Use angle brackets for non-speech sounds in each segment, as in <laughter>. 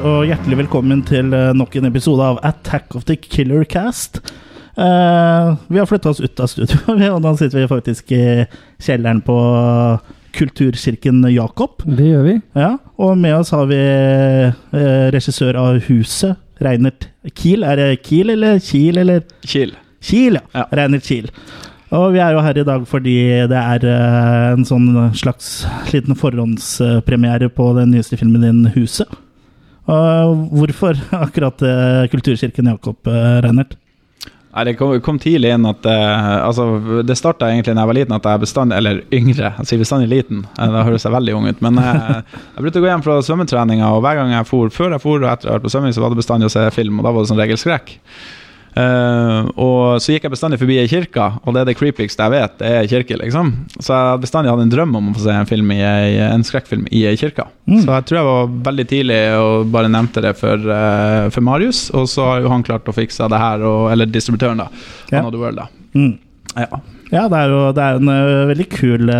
Og hjertelig velkommen til eh, nok en episode av Attack of the Killer Cast. Uh, vi har flytta oss ut av studio, <laughs> og nå sitter vi faktisk i kjelleren på Kulturkirken Jakob. Det gjør vi. Ja, og med oss har vi uh, regissør av Huset, Reinert Kiel. Er det Kiel eller Kiel eller Kiel. Kiel, ja. Ja. Reinert Kiel. Og vi er jo her i dag fordi det er en sånn slags liten forhåndspremiere på den nyeste filmen din, Huset. Og hvorfor <laughs> akkurat eh, Kulturkirken Jakob, uh, Reinert? Nei, Det kom, kom tidlig inn at uh, altså, Det starta egentlig da jeg var liten, at jeg bestandig Eller yngre, jeg sier bestandig liten. eh, Da høres jeg veldig ung ut. Men uh, <laughs> jeg brukte å gå hjem fra svømmetreninga, og hver gang jeg for, før jeg for og etter jeg vært på svømming, så var det bestandig å se film, og da var det som regel skrekk. Eh, og så gikk jeg bestandig forbi ei kirke, og det er det creepigste jeg vet, det er ei kirke, liksom. Så jeg hadde bestandig hatt en drøm om å få se en, film i ei, en skrekkfilm i ei kirke. Mm. Så jeg tror jeg var veldig tidlig og bare nevnte det for, uh, for Marius, og så har jo han klart å fikse det her, og, eller distributøren, da. Ja. Han hadde World, da. Mm. Ja. Ja, det er jo det er en uh, veldig kul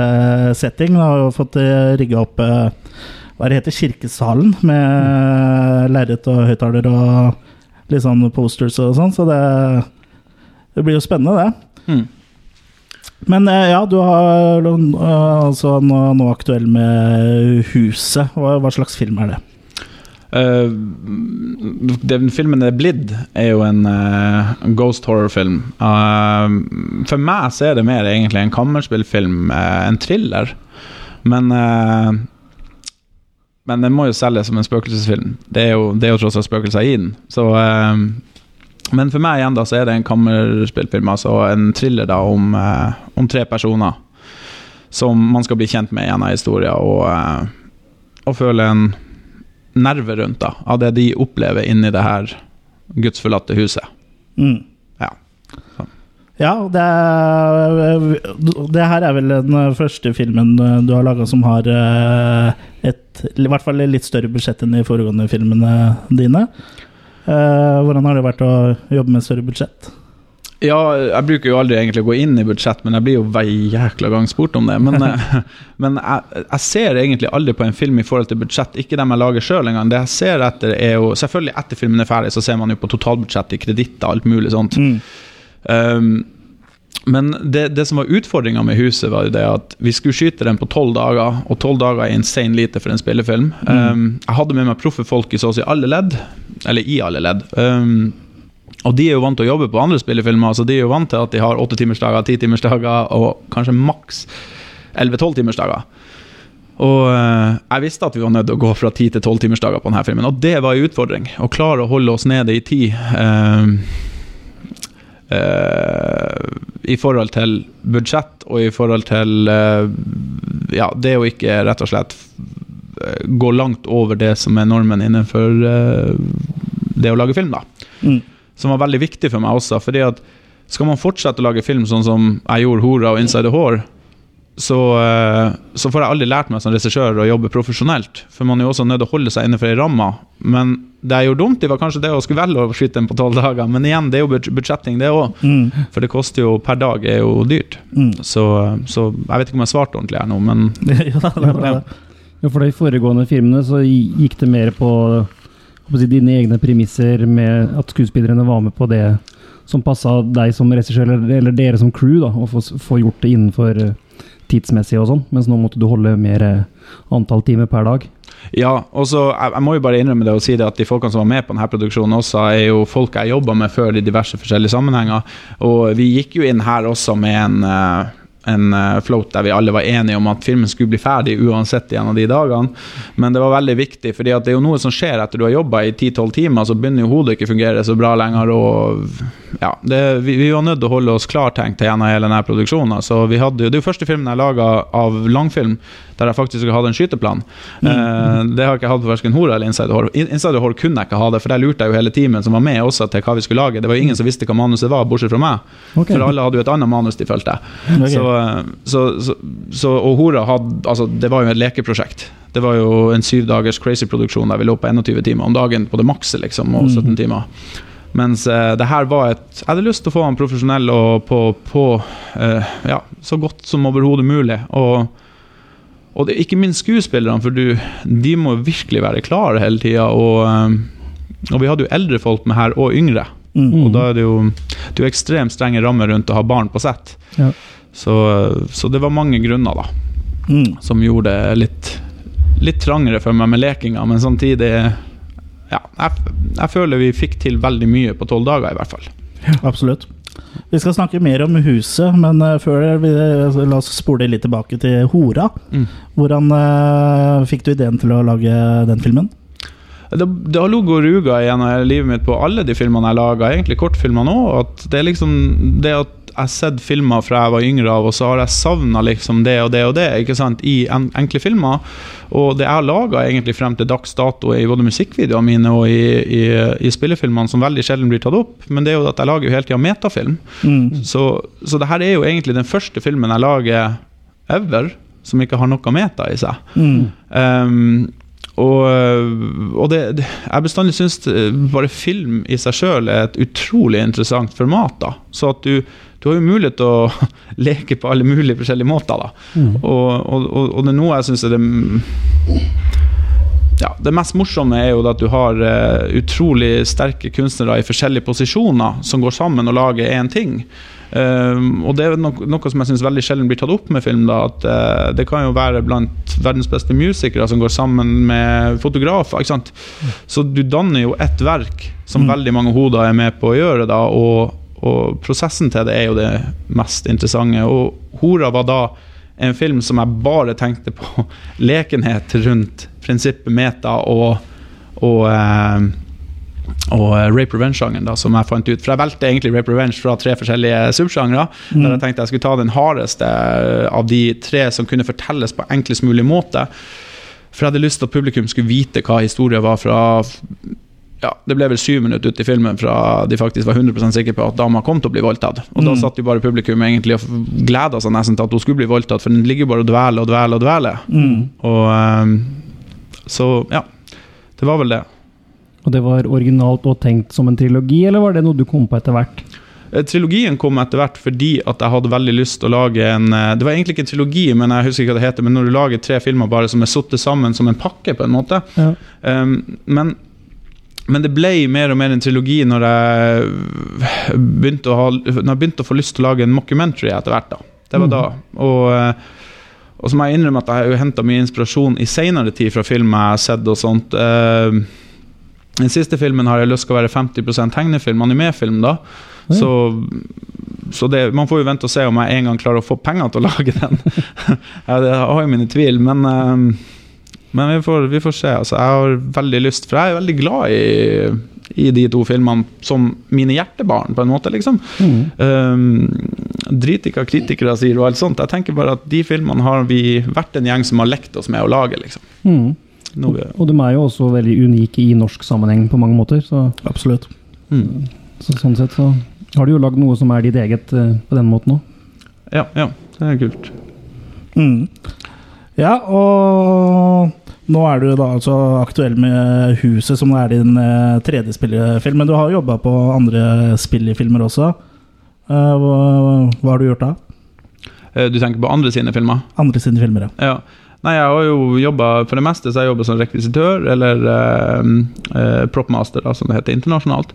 setting. Du har jo fått uh, rigga opp hva det heter, Kirkesalen med uh, lerret og høyttaler og litt sånn posters og sånn, så det, det blir jo spennende, det. Mm. Men eh, ja, du har eh, altså nå, nå aktuell med Huset. Hva, hva slags film er det? Uh, den filmen det er blitt, er jo en uh, ghost horror-film. Uh, for meg så er det mer egentlig en kammerspillfilm, uh, en thriller. Men Men den må jo selges som en spøkelsesfilm. Det er jo, det er jo tross alt spøkelser i den. Så eh, Men for meg igjen da så er det en kammerspillfilm, altså en thriller da om, eh, om tre personer som man skal bli kjent med gjennom historien, og, eh, og føle en nerve rundt da, av det de opplever inni det her gudsforlatte huset. Mm. Ja. Ja, det, er, det her er vel den første filmen eh, du har laga som har eh, et i hvert fall litt større budsjett enn de foregående filmene dine. Eh, hvordan har det vært å jobbe med større budsjett? Ja, jeg bruker jo aldri egentlig å gå inn i budsjett, men jeg blir jo hver jækla gang spurt om det. Men, <laughs> men jeg, jeg ser egentlig aldri på en film i forhold til budsjett, ikke dem jeg lager sjøl engang. Det jeg ser etter, er jo Selvfølgelig, etter filmen er ferdig, så ser man jo på totalbudsjettet i kreditter alt mulig sånt. Mm. Um, men det, det som var utfordringa med huset, var jo det at vi skulle skyte den på tolv dager, og tolv dager er insane lite for en spillefilm. Um, jeg hadde med meg proffe folk i så å si alle ledd, eller i alle ledd. Um, og de er jo vant til å jobbe på andre spillefilmer, så de er jo vant til at de har åtte timersdager, ti timersdager og kanskje maks elleve-tolv timersdager. Og eh, jeg visste at vi var nødt til å gå fra ti til tolv timersdager på denne filmen, og det var en utfordring. Å klare å holde oss nede i tid. Um, I forhold til budsjett og i forhold til eh, Ja, det å ikke rett og slett eh, gå langt over det som er normen innenfor eh, det å lage film, da. Mm. Som var veldig viktig for meg også. fordi at skal man fortsette å lage film sånn som jeg gjorde Hora og Inside the Whore, så, eh, så får jeg aldri lært meg som regissør å jobbe profesjonelt. For man er jo også nødt til å holde seg innenfor ei ramme. Men det jeg gjorde dumt, det var kanskje det å skulle velge å skyte den på tolv dager. Men igjen, det er jo budsjetting, det òg. Mm. For det koster jo per dag er jo dyrt. Mm. Så, så jeg vet ikke om jeg svarte ordentlig her nå, men <laughs> ja, det er bra. Ja, for de foregående filmene så gikk det mer på på dine egne premisser, med at skuespillerne var med på det som passa deg som regissør, eller, eller dere som crew, da, å få, få gjort det innenfor eh, tidsmessig og sånn. Mens nå måtte du holde mer eh, antall timer per dag. Ja, og så jeg, jeg må jo bare innrømme det og si det at de folkene som var med på denne produksjonen også, er jo folk jeg jobba med før i diverse forskjellige sammenhenger. Og vi gikk jo inn her også med en, eh, en eh, float der vi alle var enige om at filmen skulle bli ferdig uansett en av de dagene. Men det var veldig viktig, at det er jo noe som skjer etter du har jobba i 10-12 timer, så begynner jo hodet ikke å fungere så bra lenger. og ja, det, vi, vi var nødt til å holde oss klartenkt gjennom hele denne produksjonen. Så vi hadde, det er jo første filmen jeg laga av langfilm der jeg faktisk hadde en skyteplan. Eh, det har jeg ikke hatt for verken Hora eller Inside. In- Inside Horror kunne jeg ikke ha det, for der lurte jeg jo hele teamen som var med også til hva vi skulle lage. Det var jo ingen som visste hva manuset var, bortsett fra meg. Okay. For alle hadde jo et annet manus de fulgte. Okay. Så, så, så, så, og Hora hadde Altså, det var jo et lekeprosjekt. Det var jo en syv dagers crazy-produksjon der vi lå på 21 timer om dagen på det makse, liksom, og 17 timer. Mens eh, det her var et Jeg hadde lyst til å få han profesjonell og på, på eh, ja, så godt som overhodet mulig. Og, og det, ikke minst skuespillerne, for du, de må virkelig være klare hele tida. Og, eh, og vi hadde jo eldre folk med her, og yngre. Mm. Og da er det jo, det er jo ekstremt strenge rammer rundt å ha barn på sett. Ja. Så, så det var mange grunner da, Mm. som gjorde det litt, litt trangere for meg med lekinga, men samtidig Ja, jeg, jeg føler vi fikk til veldig mye på tolv dager, i hvert fall. Absolutt. Vi skal snakke mer om huset, men eh, før det, vi, la oss spole litt tilbake til Hora. Mm. Hvordan uh, fikk du ideen til å lage den filmen? Det, det har ligget og ruga gjennom livet mitt på alle de filmene jeg laga, egentlig kortfilmer nå. At det er liksom det at jeg har sett filmer fra jeg var yngre av, og så har jeg savna liksom det og det og det ikke sant, i en, enkle filmer. Og det jeg har laga frem til dags dato i både musikkvideoene mine og i, i, i spillefilmene, som veldig sjelden blir tatt opp, men det er jo at jeg lager jo hele tida metafilm. Mm. Så, så det her er jo egentlig den første filmen jeg lager ever som ikke har noe meta i seg. Mm. Um, og, og det, det, jeg bestandig syns bare film i seg sjøl er et utrolig interessant format. da Så at du, du har jo mulighet til å <laughs> leke på alle mulige forskjellige måter. Mm. Og, og, og, det er noe jeg syns er det ja, Det mest morsomme er jo at du har uh, utrolig sterke kunstnere i forskjellige posisjoner som går sammen og lager én ting. Um, og det er noe, noe som jeg syns veldig sjelden blir tatt opp med film. da At uh, Det kan jo være blant verdens beste musikere som går sammen med fotografer. sant? Så du danner jo ett verk som Mm. veldig mange hoder er med på å gjøre. da Og, og prosessen til det er jo det mest interessante. Og Hora var da en film som jeg bare tenkte på <laughs> lekenhet rundt prinsippet meta og, og eh, og eh, Rape Revenge-sjangeren, som jeg fant ut. For jeg valgte egentlig Rape Revenge fra tre forskjellige subsjangre. Mm. Der jeg tenkte jeg skulle ta den hardeste av de tre som kunne fortelles på enklest mulig måte. For jeg hadde lyst til at publikum skulle vite hva historien var fra ja, Det ble vel syv minutter ut i filmen fra de faktisk var 100 sikre på at dama kom til å bli voldtatt. Og da Mm. satt jo bare publikum egentlig og gleda seg nesten til at hun skulle bli voldtatt, for den ligger bare og dveler og dveler og dveler. Mm. Og um, Så ja, det var vel det. Og det var originalt og tenkt som en trilogi, eller var det noe du kom på etter hvert? Eh, Trilogien kom etter hvert fordi at jeg hadde veldig lyst til å lage en eh, Det var egentlig ikke en trilogi, men jeg husker ikke hva det heter. Men når du lager tre filmer bare som er satt sammen som en pakke, på en måte. Ja. Um, men, men det ble mer og mer en trilogi når jeg begynte å, ha, jeg begynte å få lyst til å lage en mockumentary etter hvert. da. Det var Mhm. da. Og, eh, og så må jeg innrømme at jeg har henta mye inspirasjon i seinere tid fra film jeg har sett og sånt. Eh, den siste filmen har jeg lyst til å være 50 tegnefilm, animefilm, da. Mm. Så, så det, man får jo vente og se om jeg en gang klarer å få penger til å lage den. <laughs> jeg, jeg har jo mine tvil, men eh, men vi får, vi får se. Altså, jeg har veldig lyst, for jeg er veldig glad i, i de to filmene som mine hjertebarn, på en måte. liksom. Mm. Um, drit i hva kritikere sier og alt sånt. Jeg tenker bare at de filmene har vi vært en gjeng som har lekt oss med å lage. liksom. Mm. Og, Og de er jo også veldig unike i norsk sammenheng på mange måter. Så, Absolutt. mm. så sånn sett så har du jo lagd noe som er ditt eget uh, på den måten òg. Ja, ja, det er kult. Mm. Ja, og nå er du da altså aktuell med Huset, som er din eh, tredje spillefilm. Men du har jobba på andre spillefilmer også. Eh, hva, hva har du gjort da? Eh, Du tenker på andre sine filmer? Andre sine filmer, ja. Ja. Nei, jeg har jo jobba For det meste så har jeg jobba som rekvisitør, eller eh, eh, propmaster, da, som det heter internasjonalt.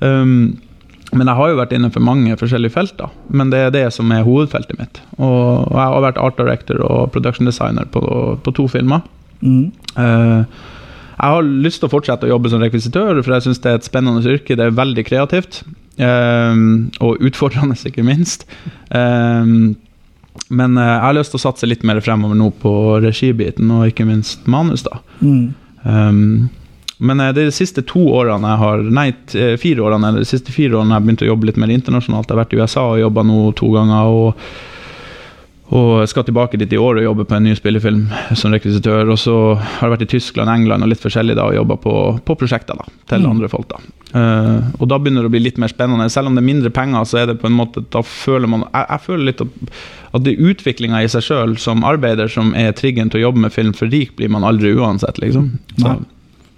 Um, men jeg har jo vært innenfor mange forskjellige felt, da. Men det er det som er hovedfeltet mitt. Og, jeg har vært art director og production designer på, på to filmer. Mm. Eh, jeg har lyst til å fortsette å jobbe som rekvisitør, for jeg syns det er et spennende yrke. Det er veldig kreativt. eh, og utfordrende, <laughs> ikke minst. Eh, men jeg har lyst til å satse litt mer fremover nå på regibiten, og ikke minst manus. da. Mm. Men eh, det er de siste to årene jeg har Nei, eh, fire årene eller de siste fire årene jeg har begynt å jobbe litt mer internasjonalt. Jeg har vært i USA og jobba nå to ganger. og og skal tilbake dit i år og jobbe på en ny spillefilm som rekvisitør. Og så har jeg vært i Tyskland, England og litt forskjellig da, og jobba på, på prosjekter da, til Mm. andre folk. da. Uh, og da begynner det å bli litt mer spennende. Selv om det er mindre penger, så er det på en måte da føler man Jeg, jeg føler litt at, at det er utviklinga i seg sjøl som arbeider som er triggeren til å jobbe med film, for rik blir man aldri uansett, liksom. Så, Nei.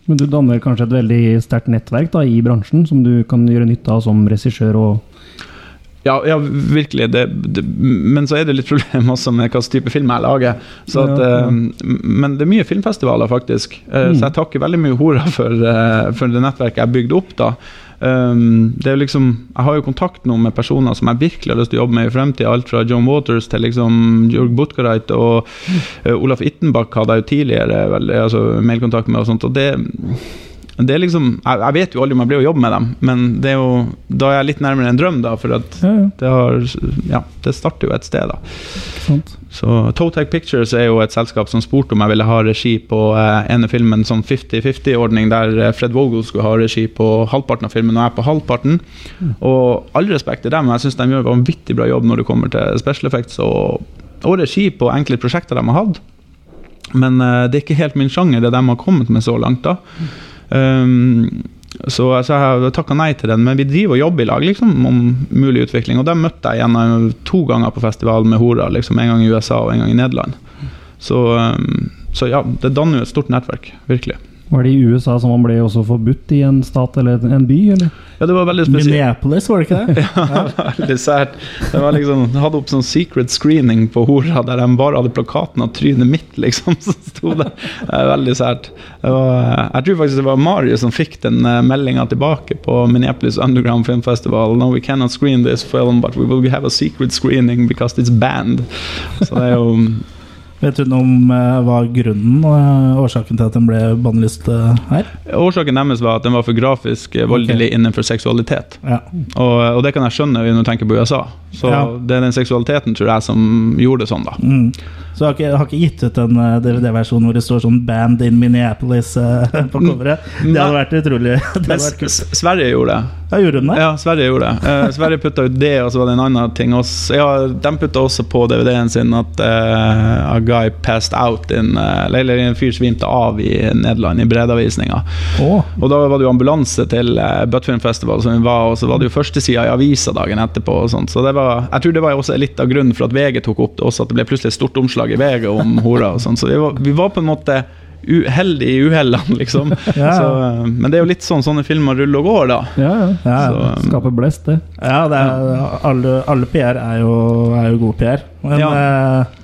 Men du danner kanskje et veldig sterkt nettverk da, i bransjen, som du kan gjøre nytte av som regissør og Ja, ja virkelig. Det, det, men så er det litt problem også med hvilken type film jeg lager. Så at, Ja, ja. eh, men det er mye filmfestivaler, faktisk. Eh, Mm. Så jeg takker veldig mye hora for, eh, for det nettverket jeg bygde opp. da. Um, det er liksom, Jeg har jo kontakt nå med personer som jeg virkelig har lyst til å jobbe med i fremtiden. Alt fra John Waters til liksom Jørg Butgareit og uh, Olaf Ittenbach hadde jeg jo tidligere vel, altså, mailkontakt med. og sånt, og det det er liksom, jeg, jeg vet jo aldri om jeg blir å jobbe med dem, men det er jo, da er jeg litt nærmere en drøm. da, for at Ja, ja, det, har, ja, det starter jo et sted. da. Så Totec Pictures er jo et selskap som spurte om jeg ville ha regi på eh, ene filmen, sånn 50-50-ordning, der eh, Fred Vogel skulle ha regi på halvparten av filmen, og jeg på halvparten. Og all respekt til dem, jeg syns de gjør en vanvittig bra jobb når det kommer til special effects og, og regi på enkelte prosjekter de har hatt. Men eh, det er ikke helt min sjanger, det de har kommet med så langt. da. Um, så altså, jeg har takka nei til den, men vi driver og jobber i lag liksom, om mulig utvikling. Og dem møtte jeg igjen to ganger på festival med Hora. Liksom, en gang i USA og en gang i Nederland. Så, um, så ja, det danner jo et stort nettverk. Virkelig. Var det i USA som han ble også forbudt i en stat eller en by, eller? Ja, det var veldig spesielt. Minneapolis, var det ikke det? <laughs> Ja, veldig sært. Det var liksom, de hadde opp sånn secret screening på Hora, der de bare hadde plakaten av trynet mitt, liksom. <laughs> Som sto der. Det er veldig sært. Jeg tror faktisk det var Marius som fikk den meldinga tilbake på Minneapolis Underground Film Festival. No, we cannot screen this film, but we will have a secret screening because it's banned. Så det er jo Vet du noe om eh, hva grunnen og årsaken til at den ble bannlyst eh, her? Årsaken deres var at den var for grafisk voldelig voldelig innenfor seksualitet. Ja. Og, og det kan jeg skjønne når du tenker på USA. Så Ja. det er den seksualiteten tror jeg som gjorde det sånn, da. Mm. Så jeg har ikke, jeg har ikke gitt ut en eh, DVD-versjon hvor det står sånn 'Band in Minneapolis' eh, <laughs> på coveret. Det hadde vært utrolig. <laughs> Det hadde vært kult. Sverige gjorde det. Ja, gjorde de det? Ja, Sverige gjorde det. Eh, Sverige putta ut det, og så var det en annen ting også. Ja, de putta også på DVD-en sin at uh, a guy passed out in uh, Eller en fyr svimte av i Nederland, i bredavisninga. Oh. Og da var det jo ambulanse til uh, Buttfilm Festival, som vi var, og så var det jo førstesida i avisa dagen etterpå. og sånt. Så det var, jeg tror det var også litt av grunnen for at VG tok opp det også, at det ble plutselig et stort omslag i VG om hora. og sånt. Så vi var, vi var på en måte uheldige i uhellene, <laughs> liksom. Ja. Så, eh, men det er jo litt sånn sånne filmer ruller og går, da. Ja, ja. ja, Så, um, Skaper blest, det. ja det er, alle, alle PR er jo, er jo god PR. Men Ja. eh,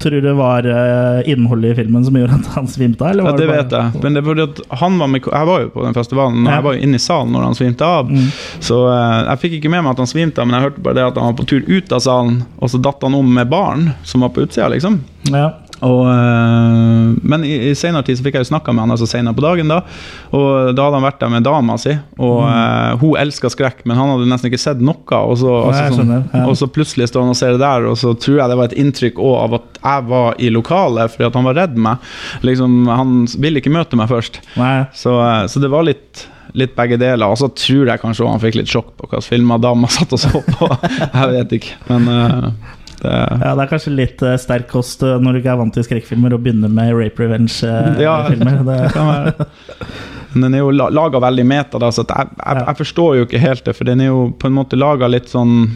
tror du det var eh, innholdet i filmen som gjorde at han svimte av? Ja, det, det bare- vet jeg. Men det var at han var med, jeg var jo på den festivalen, og Ja. jeg var jo inne i salen når han svimte av. Mm. Så eh, jeg fikk ikke med meg at han svimte av, men jeg hørte bare det at han var på tur ut av salen, og så datt han om med barn som var på utsida, liksom. Ja. Og, eh, men i, i senere tid så fikk jeg jo snakka med han altså senere på dagen, da. Og da hadde han vært der med dama si, og eh, hun elska skrekk, men han hadde nesten ikke sett noe. Og så, Nei, altså, sånn, ja. og så plutselig står han og ser det der, og så tror jeg det var et inntrykk òg av at jeg var i lokalet fordi at han var redd meg. Liksom, han ville ikke møte meg først. Så, eh, så det var litt Litt begge deler. Og så tror jeg kanskje han fikk litt sjokk på hvilke filmer dama satt og så på. <laughs> jeg vet ikke. Men eh, det, Ja, det er kanskje litt uh, sterk kost eh, når du ikke er vant til skrekkfilmer, å begynne med rape revenge-filmer. Ja. <laughs> det kan være. Men den er jo la laga veldig meta, da, så jeg, jeg, Ja. jeg forstår jo ikke helt det. For den er jo på en måte laga litt sånn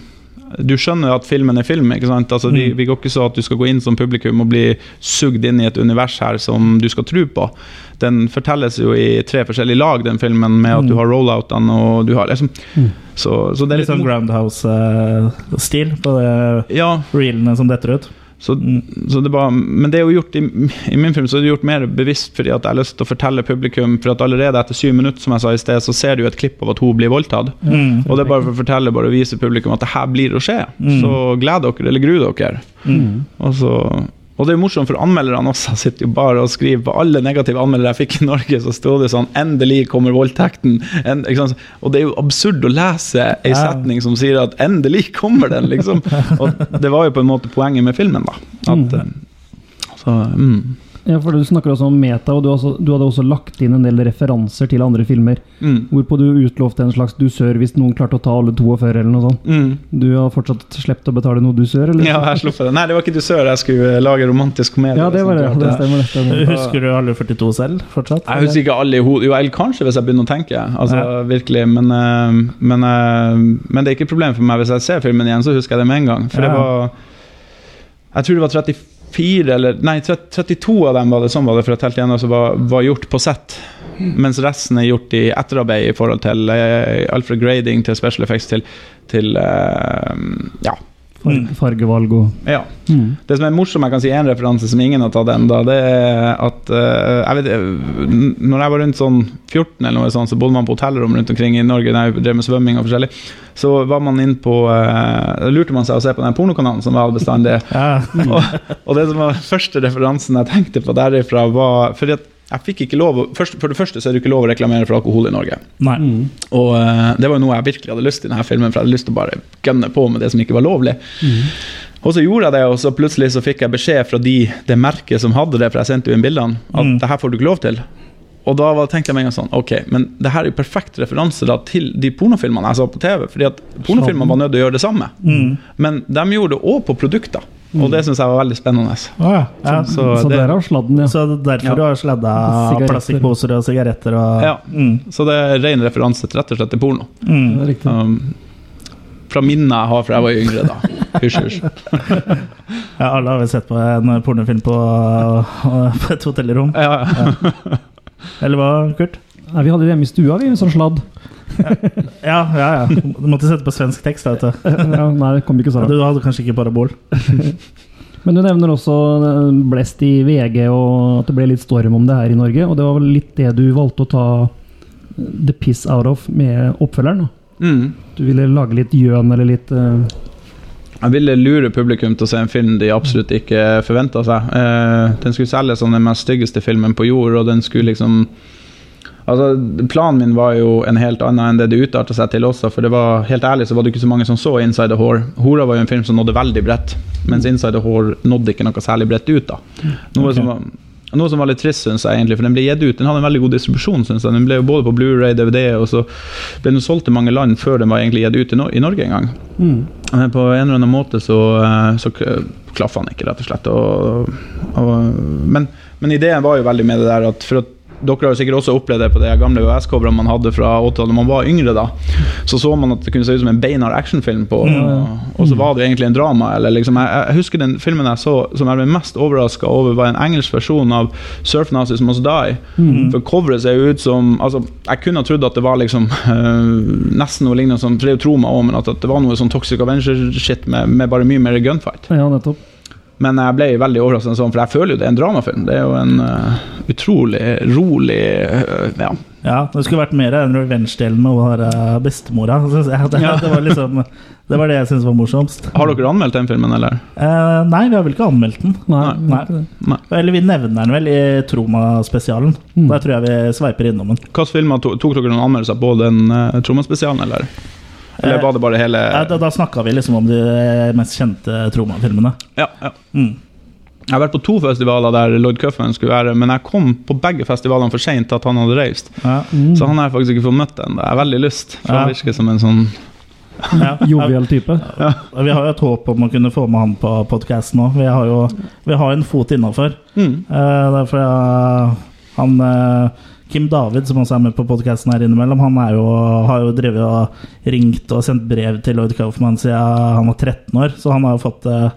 Du skjønner at filmen er film. ikke sant? Altså, vi, Mm. vi går ikke så at du skal gå inn som publikum og bli sugd inn i et univers her som du skal tro på. Den fortelles jo i tre forskjellige lag, den filmen, med at Mm. du har rolloutene og du har liksom Mm. Så, så det er Litt litt sånn Groundhouse-stil på det Ja, reelene som detter ut. Så, Mm. så det var, men det er jo gjort i, i min film så er det gjort mer bevisst fordi at jeg har lyst til å fortelle publikum For at allerede etter syv minutter som jeg sa i sted, så ser du et klipp av at hun blir voldtatt. Mm. Og det er bare for å fortelle bare å vise publikum at det her blir å skje. Mm. Så gled dere, eller gru dere. Mm. Og, så, og det er morsomt, for anmelderne også <laughs> sitter jo bare og skriver på alle negative anmeldere jeg fikk i Norge, så sto det sånn 'Endelig kommer voldtekten'. En? Og det er jo absurd å lese ei setning som sier at 'endelig kommer den', liksom. <laughs> Og det var jo på en måte poenget med filmen, da. At, Mm. eh, Så, mm, Ja, for Du snakker også om meta, og du, også, du hadde også lagt inn en del referanser til andre filmer. mm, Hvorpå du utlovte en slags dusør hvis noen klarte å ta alle 42, eller noe sånt. mm. Du har fortsatt sluppet å betale noe dusør, eller? Ja, jeg sluppet det. Nei, det var ikke dusør, jeg skulle lage romantisk komedie. Ja, det var det. Det stemmer. det stemmer. <laughs> Husker du alle 42 selv fortsatt? Jeg husker ikke alle i hodet. Jo, eller kanskje hvis jeg begynner å tenke. Altså, Ja. virkelig, men, eh, men, eh, men det er ikke et problem for meg. Hvis jeg ser filmen igjen, så husker jeg det med en gang. For det var Jeg tror det var 34 eller Nei, 32 av dem var det sånn var det for jeg telle igjen, altså var, var gjort på sett. Mens resten er gjort i etterarbeid i forhold til uh, alt fra grading til special effects til til uh, ja. Far fargevalg og ja. mm. Det som er morsomt, jeg kan si en referanse som ingen har tatt ennå, det er at eh, jeg vet, eh, Når jeg var rundt sånn 14, eller noe sånt, så bodde man på hotellrom rundt omkring i Norge når jeg drev med svømming og forskjellig. Så var man inn på eh, Da lurte man seg å se på den pornokanalen som var bestandig. <laughs> Ja. og, og det som var første referansen jeg tenkte på derifra, var fordi at jeg fikk ikke lov først, For det første så er det ikke lov å reklamere for alkohol i Norge. Nei. Mm. Og eh, det var jo noe jeg virkelig hadde lyst til i denne filmen, for jeg hadde lyst til å bare gønne på med det som ikke var lovlig. Og så gjorde jeg det, og så plutselig så fikk jeg beskjed fra de, det merket som hadde det, for jeg sendte jo inn bildene, at Mm. det her får du ikke lov til. Og da tenkte jeg meg en gang sånn Ok, men det her er jo perfekt referanse da til de pornofilmene jeg så på TV. Fordi at pornofilmene var nødt til å gjøre det samme. Mm. Men de gjorde det òg på produkter. Og det syns jeg var veldig spennende. Å, ja. Ja. Så, Så det, der har sladden, ja. Så derfor Ja. du har sladda plastikkposer og sigaretter og Ja. mm. så det er ren referanse til rett og slett til porno. Det Mm. er. Um, fra minnet jeg har fra jeg var yngre, da. Hysj, hysj. <laughs> Ja, alle har vel sett på en pornofilm på, på et hotellrom. Ja, ja. <laughs> Eller hva, Kurt? Nei, vi hadde det hjemme i stua, vi, sånn sladd. <laughs> Ja, ja, ja. Du måtte sette på svensk tekst. Vet du. <laughs> ja, nei, det kom ikke så Du hadde kanskje ikke parabol? <laughs> Men du nevner også eh, blest i VG, og at det ble litt storm om det her i Norge. Og det var vel litt det du valgte å ta the piss out of med oppfølgeren? Mm. Du ville lage litt gjøn eller litt uh... Jeg ville lure publikum til å se en film de absolutt ikke forventa seg. Uh, den skulle selges som den mest styggeste filmen på jord, og den skulle liksom Altså, Planen min var jo en helt annen enn det det utarta seg til også. For det var helt ærlig så var det ikke så mange som så 'Inside the Hore. 'Hora' var jo en film som nådde veldig bredt, mens 'Inside the Hore nådde ikke noe særlig bredt ut. da Noe, okay. som, var, noe som var litt trist, syns jeg, egentlig, for den ble gitt ut. Den hadde en veldig god distribusjon, syns jeg. Den ble jo både på Blu-ray, DVD, og så ble den solgt til mange land før den var egentlig gitt ut i, no i Norge en gang. mm. Men på en eller annen måte så, eh, så klaffa han ikke, rett og slett. Og, og, men, men ideen var jo veldig med det der at for at dere har jo sikkert også opplevd det på de gamle VHS-coverne man hadde fra 80-tallet da man var yngre. da Så så man at det kunne se ut som en beinhard actionfilm, på, og, og så var det egentlig en drama. Eller liksom, jeg, jeg husker den filmen jeg så som jeg ble mest overraska over, var en engelsk versjon av Surf Nazis Must Die. For coveret ser jo ut som altså, Jeg kunne ha trodd at det var liksom øh, <laughs> nesten noe lignende som For det er jo Troma òg, men at, at det var noe sånn Toxic Avenger-shit med, med bare mye mer gunfight. Ja, nettopp. Men jeg ble veldig overrasket, sånn, for jeg føler jo det er en dramafilm. Det er jo en uh, utrolig rolig uh, Ja. Ja, det skulle vært mer enn revenge-delen med å være bestemora. synes jeg. <laughs> Det, Ja. det, var liksom, det var det jeg syntes var morsomst. Har dere anmeldt den filmen, eller? Eh, nei, vi har vel ikke anmeldt den. Nei, Nei. Nei. Eller vi nevner den vel i Troma-spesialen. Mm. Der tror jeg vi sveiper innom den. Hvilke filmer to, tok dere noen anmeldelser på den uh, Troma-spesialen, eller? Eller Eh, var det bare hele Eh, da da snakka vi liksom om de mest kjente Troma-filmene. Ja, ja. Mm. Jeg har vært på to festivaler der Lloyd Cuffen skulle være, men jeg kom på begge festivalene for seint til at han hadde reist. Ja. Mm. Så han har jeg faktisk ikke fått møtt ennå. Jeg har veldig lyst. For Ja. Han virker som en sånn Ja. <laughs> Jovial type. Vi har jo et håp om å kunne få med han på podkasten òg. Vi har jo vi har en fot innafor. mm. Uh, derfor jeg, han eh, Kim David, som også er med på podkasten her innimellom, han er jo, har jo drevet og ringt og sendt brev til Lloyd Kaufman siden han var 13 år, så han har jo fått, eh,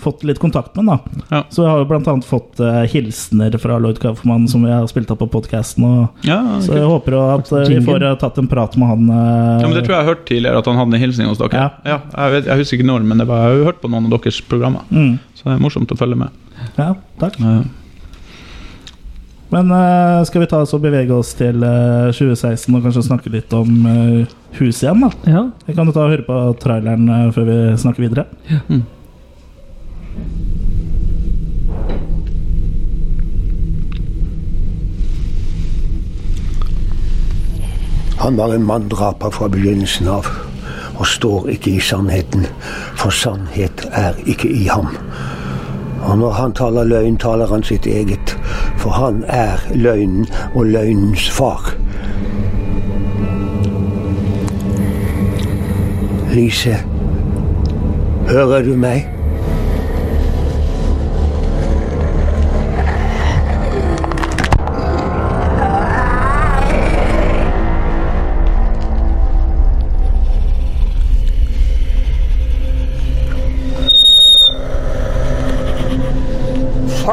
fått litt kontakt med ham. Ja. Så vi har jo annet fått eh, hilsener fra Lloyd Kaufman som vi har spilt av på podkasten. Ja, Så jeg håper jo at eh, vi får tatt en prat med han. ja, men Det tror jeg jeg har hørt tidligere, at han hadde en hilsning hos dere. Ja. jeg, vet, jeg husker ikke når, men det var, jeg har jo hørt på noen av deres programmer. mm, Så det er morsomt å følge med. Ja, takk. Ja. Men uh, skal vi ta oss og bevege oss til uh, 2016 og kanskje snakke litt om uh, huset igjen, da? Ja. Vi kan jo ta og høre på traileren eh, før vi snakker videre. Ja. Han var en manndraper fra begynnelsen av, og står ikke i sannheten, for sannhet er ikke i ham. Og når han taler løgn, taler han sitt eget, for han er løgnen og løgnens far. Lise, hører du meg?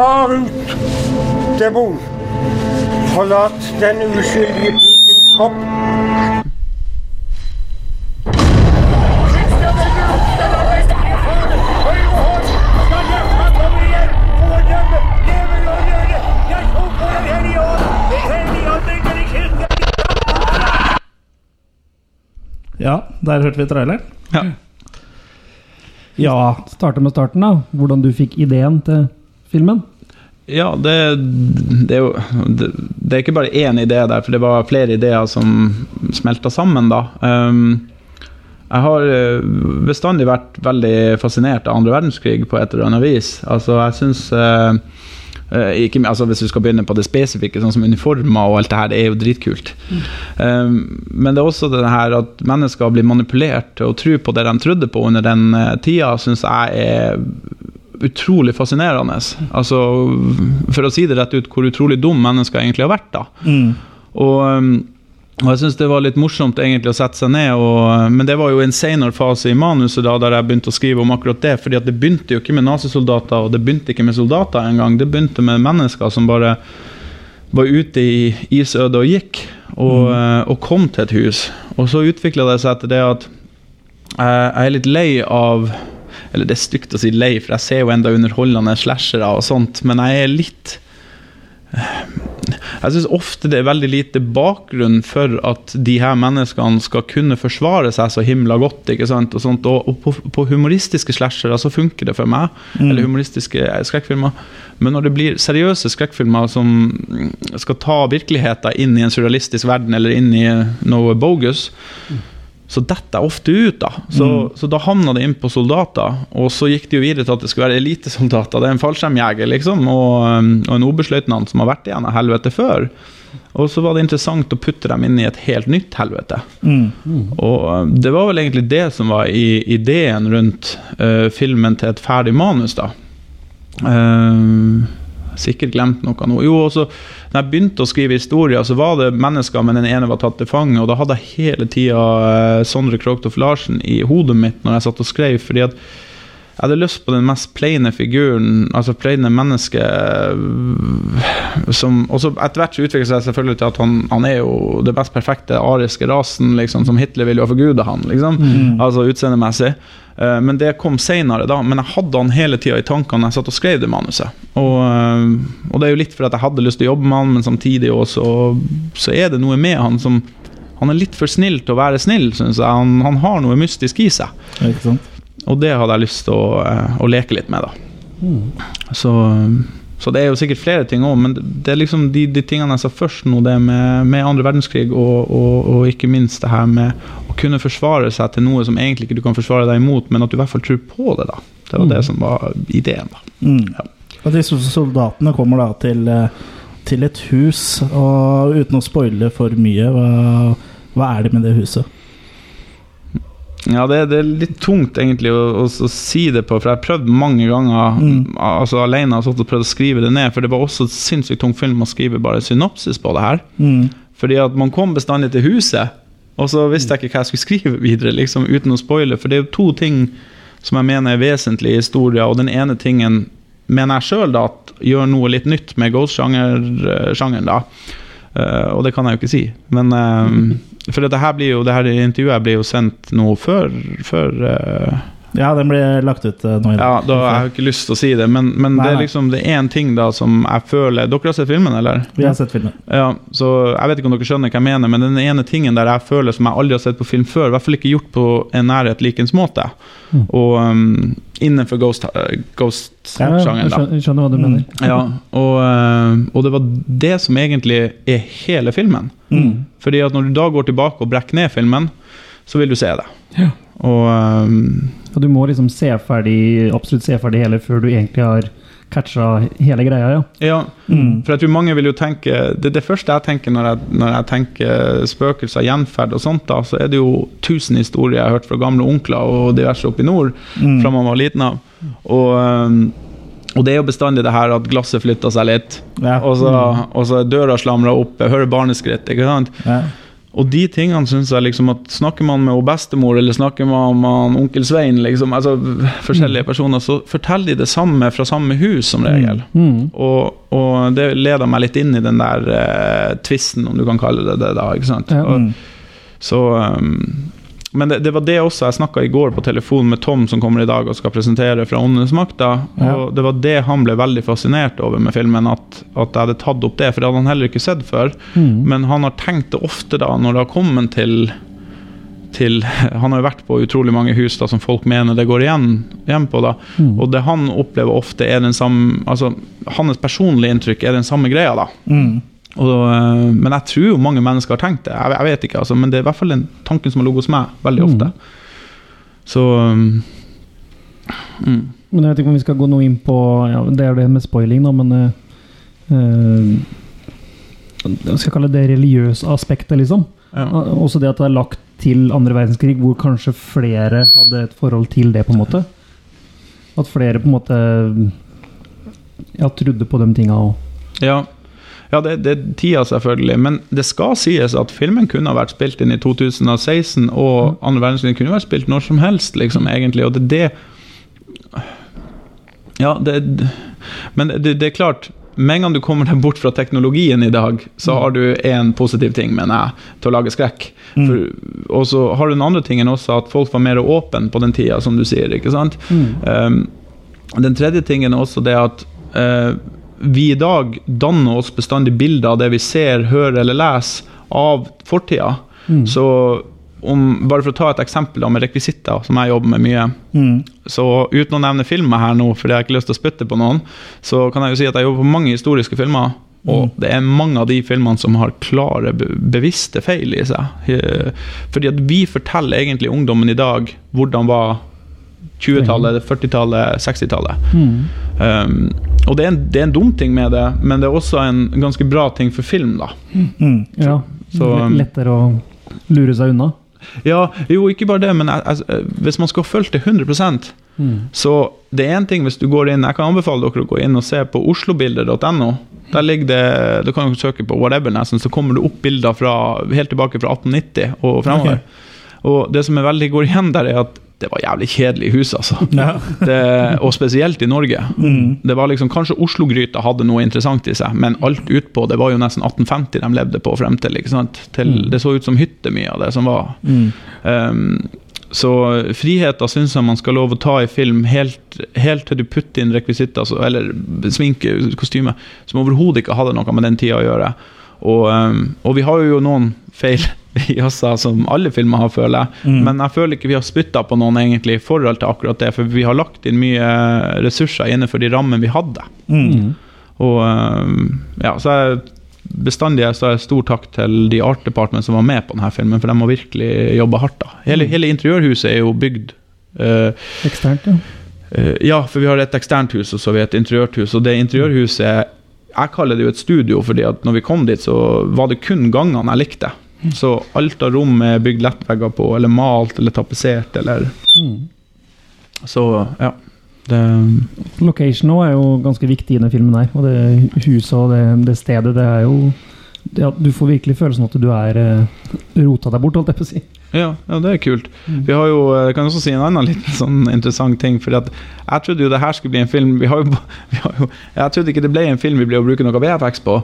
far ut til. Forlat den uskyldige pikens kropp. Ja, der hørte vi traileren. Ja. ja. Starte med starten, da. Hvordan du fikk ideen til filmen? Ja, det, det er jo det, det er ikke bare én idé der, for det var flere ideer som smelta sammen, da. Um, jeg har eh, bestandig vært veldig fascinert av andre verdenskrig på et eller annet vis. Altså, jeg syns uh, ikke, altså Hvis du skal begynne på det spesifikke, sånn som uniformer og alt det her, det er jo dritkult. Mm. Um, men det er også det her at mennesker blir manipulert og tror på det de trodde på under den tida, syns jeg er utrolig fascinerende. Altså, for å si det rett ut, hvor utrolig dum mennesker egentlig har vært. da. Mm. Og um, og jeg syns det var litt morsomt egentlig å sette seg ned, og, men det var jo en senere fase i manuset da, der jeg begynte å skrive om akkurat det. fordi det begynte jo ikke med nazisoldater, og det begynte ikke med soldater engang. Det begynte med mennesker som bare var ute i isødet og gikk, og, mm. og, kom til et hus. Og så utvikla det seg til det at jeg er litt lei av Eller det er stygt å si lei, for jeg ser jo enda underholdende slashere og sånt, men jeg er litt jeg syns ofte det er veldig lite bakgrunn for at de her menneskene skal kunne forsvare seg så himla godt. ikke sant, Og, sånt, og, og på, på, humoristiske slashere så funker det for meg, mm. eller humoristiske skrekkfilmer. Men når det blir seriøse skrekkfilmer som skal ta virkeligheten inn i en surrealistisk verden eller inn i noe bogus, mm så detter jeg ofte ut, da. Så, mm. så da havna det inn på soldater. Og så gikk det jo videre til at det skulle være elitesoldater. Det er en fallskjermjeger, liksom, og, um, og en oberstløytnant som har vært igjen av helvete før. Og så var det interessant å putte dem inn i et helt nytt helvete. Mm. Mm. Og um, det var vel egentlig det som var i ideen rundt uh, filmen til et ferdig manus, da. Uh, sikkert glemt noe nå. Jo, også når jeg begynte å skrive historier, så var det mennesker, men den ene var tatt til fange. Og da hadde jeg hele tida eh, Sondre Krogtoff Larsen i hodet mitt når jeg satt og skrev. fordi at jeg hadde lyst på den mest plaine figuren, altså plaine mennesket som som også Etter hvert så utvikler seg selvfølgelig til at han, han er jo det best perfekte ariske rasen, liksom, som Hitler ville jo forgude han, liksom. Mm. Altså utseendemessig. Eh, men det kom seinere, da. Men jeg hadde han hele tida i tankene jeg satt og skrev det manuset. Og, eh, og, det er jo litt for at jeg hadde lyst til å jobbe med han, men samtidig også, så er det noe med han som Han er litt for snill til å være snill, syns jeg. Han, han, har noe mystisk i seg. Ikke sant? Og det hadde jeg lyst til å, eh, å leke litt med, da. Mm. Så, så, det er jo sikkert flere ting òg, men det er liksom de, de, tingene jeg sa først nå, det med, med andre verdenskrig, og, og, og, ikke minst det her med å kunne forsvare seg til noe som egentlig ikke du kan forsvare deg imot, men at du i hvert fall tror på det, da. Det var mm. det som var ideen, da. Mm. Ja. Og disse soldatene kommer da til, eh, til et hus, og uten å spoile for mye, hva, hva er det med det huset? Ja, det, det, er litt tungt egentlig å, å, å, si det på, for jeg har prøvd mange ganger mm. altså alene og prøvd å skrive det ned. For det var også et sinnssykt tung film å skrive bare synopsis på det her. Mm. Fordi at man kom bestandig til huset, og så visste jeg ikke hva jeg skulle skrive videre, liksom, uten å spoile. For det er jo to ting som jeg mener er vesentlige i historien, og den ene tingen mener jeg sjøl gjør noe litt nytt med ghost-sjangeren. da. Uh, og det kan jeg jo ikke si. Men uh, <laughs> For dette her blir jo, det her intervjuet blir jo sendt nå før, før uh, ja, den blir lagt ut nå i dag. Ja, da har jeg ikke lyst til å si det, men, men nei, det er liksom Det er én ting da som jeg føler Dere har sett filmen, eller? Vi har sett filmen. Ja, så Jeg vet ikke om dere skjønner hva jeg mener, men den ene tingen der jeg føler som jeg aldri har sett på film før, i hvert fall ikke gjort på en nærhet likens måte, mm. og um, innenfor ghost-sjangeren, ghost ja, jeg skjønner, hva du mener. Ja, og, uh, og, det var det som egentlig er hele filmen. Mm. Fordi at når du da går tilbake og brekker ned filmen, så vil du se det. Ja. Og, um, og, du må liksom se ferdig, absolutt se ferdig hele før du egentlig har catcha hele greia, ja. Ja, mm. for jeg tror mange vil jo tenke Det, det første jeg tenker når jeg, når jeg tenker spøkelser, gjenferd og sånt, da, så er det jo tusen historier jeg har hørt fra gamle onkler og diverse oppe i nord mm. fra man var liten av. Og um, og det er jo bestandig det her at glasset flytter seg litt, ja. og, så, mm. og så døra slamrer opp, jeg hører barneskritt. ikke sant? Ja. Og de tingene syns jeg liksom at Snakker man med bestemor eller snakker man med onkel Svein, liksom, altså forskjellige mm. personer, så forteller de det samme fra samme hus, som regel. Mm. Mm. Og, og, det leder meg litt inn i den der uh, tvisten, om du kan kalle det det. da, ikke sant? Ja. Og, så um, men det, det, var det også jeg snakka i går på telefon med Tom, som kommer i dag og skal presentere fra Åndenes makta. Ja. Og det var det han ble veldig fascinert over med filmen, at, at, jeg hadde tatt opp det. For det hadde han heller ikke sett før. Mm. Men han har tenkt det ofte da, når det har kommet til til <laughs> Han har jo vært på utrolig mange hus da, som folk mener det går igjen, igjen på. da Mm. Og det han opplever ofte, er den samme Altså, hans personlige inntrykk er den samme greia, da. Mm. Og, øh, men jeg tror jo mange mennesker har tenkt det. Jeg, jeg vet ikke, altså, men det er i hvert fall den tanken som har ligget hos meg veldig Mm. ofte. Så um, mm. Men jeg vet ikke om vi skal gå noe inn på ja, Det er det med spoiling, da, men uh, eh, Jeg skal kalle det religiøse aspektet, liksom. ja. Eh, Også det at det er lagt til andre verdenskrig, hvor kanskje flere hadde et forhold til det, på en måte. At flere på en måte ja, trodde på de tinga òg. Ja, ja det, det er tida, selvfølgelig. Men det skal sies at filmen kunne ha vært spilt inn i 2016, og andre verdenskrig kunne vært spilt når som helst, liksom, egentlig. Og det er det Ja, det Men det, det er klart med en gang du kommer deg bort fra teknologien i dag, så har du én positiv ting, mener jeg, til å lage skrekk. For, og så har du den andre tingen også, at folk var mer åpne på den tida, som du sier. ikke sant? Um, den tredje tingen er også det at eh, vi i dag danner oss bestandig bilder av det vi ser, hører eller leser av fortida. Så om, bare for å ta et eksempel da, med rekvisitter, som jeg jobber med mye Mm. Så uten å nevne filmer her nå, fordi jeg har ikke lyst til å spytte på noen, så kan jeg jo si at jeg jobber på mange historiske filmer. Og det er mange av de filmene som har klare, bevisste feil i seg. Fordi at vi forteller egentlig ungdommen i dag hvordan var 20-tallet, 40-tallet, 60-tallet. Um, og det er, en, det er en dum ting med det, men det er også en ganske bra ting for film, da. Mm. Ja. Så, um, Lettere å lure seg unna. Ja, jo, ikke bare det, men jeg, jeg, hvis man skal følge det 100% Så det er en ting hvis du går inn Jeg kan anbefale dere å gå inn og se på oslobilder.no. Der ligger det Du kan jo søke på whatever, nesten, så kommer det opp bilder fra, helt tilbake fra 1890 og fremover. Og det som er veldig går igjen der, er at det var jævlig kjedelig hus, altså. <laughs> Ja. Det, og spesielt i Norge. Mm. Det var liksom, Kanskje Oslo-gryta hadde noe interessant i seg, men alt utpå det var jo nesten 1850 de levde på frem til. ikke sant? Til, det så ut som hytte, mye av det som var. Mm. Um, så friheten syns jeg man skal lov å ta i film helt, helt til du putter inn rekvisitter, altså, eller sminke, kostyme, som overhodet ikke hadde noe med den tida å gjøre. Og, um, og vi har jo noen feil <laughs> i oss, som alle filmer har, føler jeg. Mm. Men jeg føler ikke vi har spytta på noen egentlig i forhold til akkurat det, for vi har lagt inn mye ressurser innenfor de rammene vi hadde. Mm. Og um, ja, så jeg bestandig så er stor takk til de art department som var med på denne filmen, for de har virkelig jobba hardt. da. Hele, hele interiørhuset er jo bygd uh, Eksternt, ja. Uh, Ja, for vi har et eksternt hus, og så har vi et interiørt hus. Og det interiørhuset Jeg kaller det jo et studio, fordi at når vi kom dit, så var det kun gangene jeg likte. Så alt av rom er bygd lettvegger på, eller malt eller tapetsert, eller Mm. Så ja. Det, Location òg er jo ganske viktig i denne filmen her. Og det huset og det, det stedet, det er jo ja, Du får virkelig følelsen at du er eh, rota deg bort, holdt jeg på å si. Ja, ja, det er kult. Vi har jo, jeg kan også si en annen liten <laughs> sånn interessant ting. At Jeg trodde jo det her skulle bli en film vi har jo, <laughs> vi har jo, Jeg trodde ikke det ble en film vi ble å bruke noe VFX på.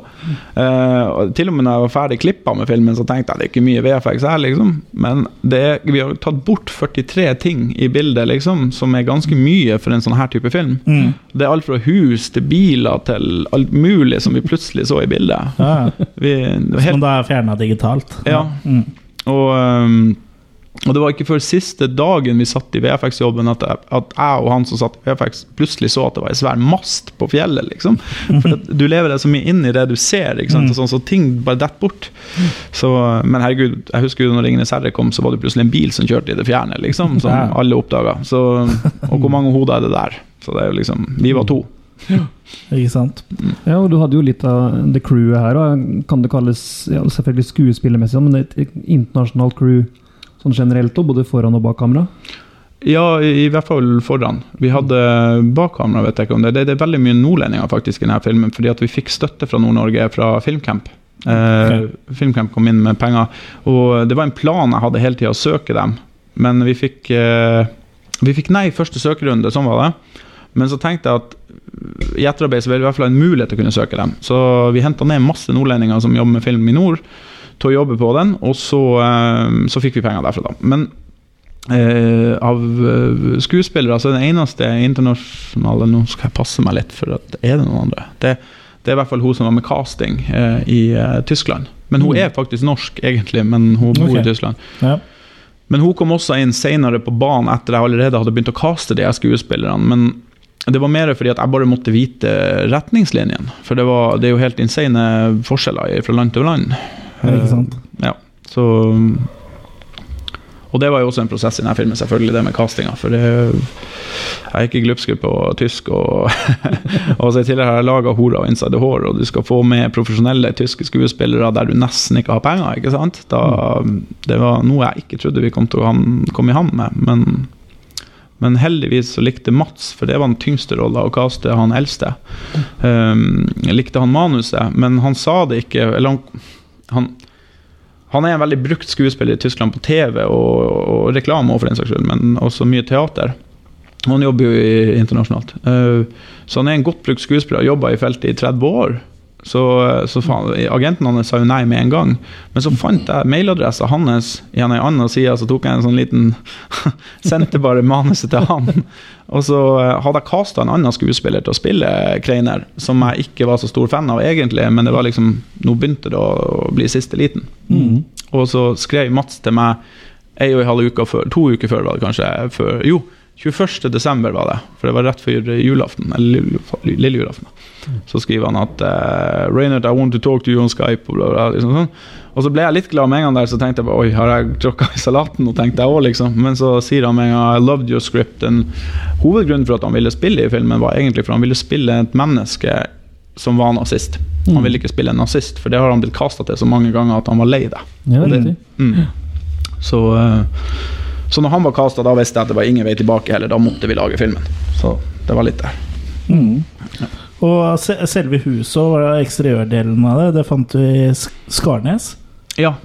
Eh, og til og med når jeg var ferdig klippa med filmen, så tenkte jeg det er ikke mye VFX her, liksom. Men det, vi har tatt bort 43 ting i bildet, liksom, som er ganske mye for en sånn her type film. Mm. Det er alt fra hus til biler til alt mulig som vi plutselig så i bildet. Ja, Vi, helt som da er fjerna digitalt. Ja. Mm. Og, um, og det var ikke før siste dagen vi satt i VFX-jobben at, at jeg og han som satt i VFX, plutselig så at det var en svær mast på fjellet. liksom. For du lever deg så mye inn i det du ser, ikke sant? Og sånn, så ting bare detter bort. Så, men herregud, jeg husker jo når 'Ringenes herre' kom, så var det plutselig en bil som kjørte i det fjerne, liksom, som alle oppdaga. Og hvor mange hoder er det der? Så det er jo liksom Vi var to. <laughs> Ikke sant? Ja, og du hadde jo litt av det crewet her, og kan det kalles ja, selvfølgelig skuespillermessig, men et internasjonalt crew sånn generelt, òg? både foran og bak kamera? Ja, i, i hvert fall foran. Vi hadde bakkamera, vet jeg ikke om det. Det, det er veldig mye nordlendinger faktisk i denne filmen, fordi at vi fikk støtte fra Nord-Norge, fra Filmcamp. Eh, Filmcamp kom inn med penger, og det var en plan jeg hadde hele tida å søke dem, men vi fikk, eh, vi fikk nei første søkerunde, sånn var det. Men så tenkte jeg at i etterarbeid så vil vi i hvert fall ha en mulighet til å kunne søke dem. Så vi henta ned masse nordlendinger som jobber med film i nord, til å jobbe på den, og så, eh, så fikk vi penger derfra, da. Men eh, av eh, skuespillere, så er den eneste internasjonale Nå skal jeg passe meg litt, for at er det noen andre? Det, det er i hvert fall hun som var med casting eh, i eh, Tyskland. Men hun Mm. er faktisk norsk, egentlig, men hun bor okay. i Tyskland. Ja. Men hun kom også inn senere på banen etter jeg allerede hadde begynt å kaste de skuespillerne. Men det var mer fordi at jeg bare måtte vite retningslinjen. For det, var, det er jo helt insane forskjeller fra land til land. Ja, ikke sant? Ja, så Og det var jo også en prosess i denne filmen, selvfølgelig, det med castinga. For det, jeg er ikke glupsk på tysk. Og, <laughs> og så I tillegg har jeg laga 'Hora og Inside the Whore', og du skal få med profesjonelle tyske skuespillere der du nesten ikke har penger. ikke sant? Da, det var noe jeg ikke trodde vi kom til å komme i havn med. men men heldigvis så likte Mats, for det var den tyngste rolla, å kaste han eldste. Um, likte han manuset, men han sa det ikke Eller han, han, han er en veldig brukt skuespiller i Tyskland på TV og, og reklame, og for den saks skyld, men også mye teater. Han jobber jo internasjonalt. Uh, så han er en godt brukt skuespiller, har jobba i feltet i 30 år. Så, så faen, agenten hans sa jo nei med en gang. Men så fant jeg mailadressa hans i en annen side, så tok jeg en sånn liten <laughs> Sendte bare manuset til han. Og så eh, hadde jeg casta en annen skuespiller til å spille Kreiner, som jeg ikke var så stor fan av egentlig, men det var liksom Nå begynte det å bli siste liten. Mm. Og så skrev Mats til meg ei og en halv uke før, to uker før var det kanskje, før, jo, 21. desember var det, for det var rett før julaften, eller lille, julaften. Så skriver han at uh, Raynard, I want to talk to you on Skype. Og, bla, bla, liksom sånn. og så ble jeg litt glad med en gang der, så tenkte jeg oi, har jeg tråkka i salaten? Og tenkte jeg også, liksom. Men så sier han med en gang I loved your script. En hovedgrunnen for at han ville spille i filmen, var egentlig for han ville spille et menneske som var nazist. Han ville ikke spille en nazist, for det har han blitt kasta til så mange ganger at han var lei det. Ja, det, det- Mm. Så, eh, så når han var casta, da visste jeg at det var ingen vei tilbake heller. Da måtte vi lage filmen. Så det var litt der. Mm. Og selve huset og eksteriørdelen av det, det fant du i Skarnes. Ja.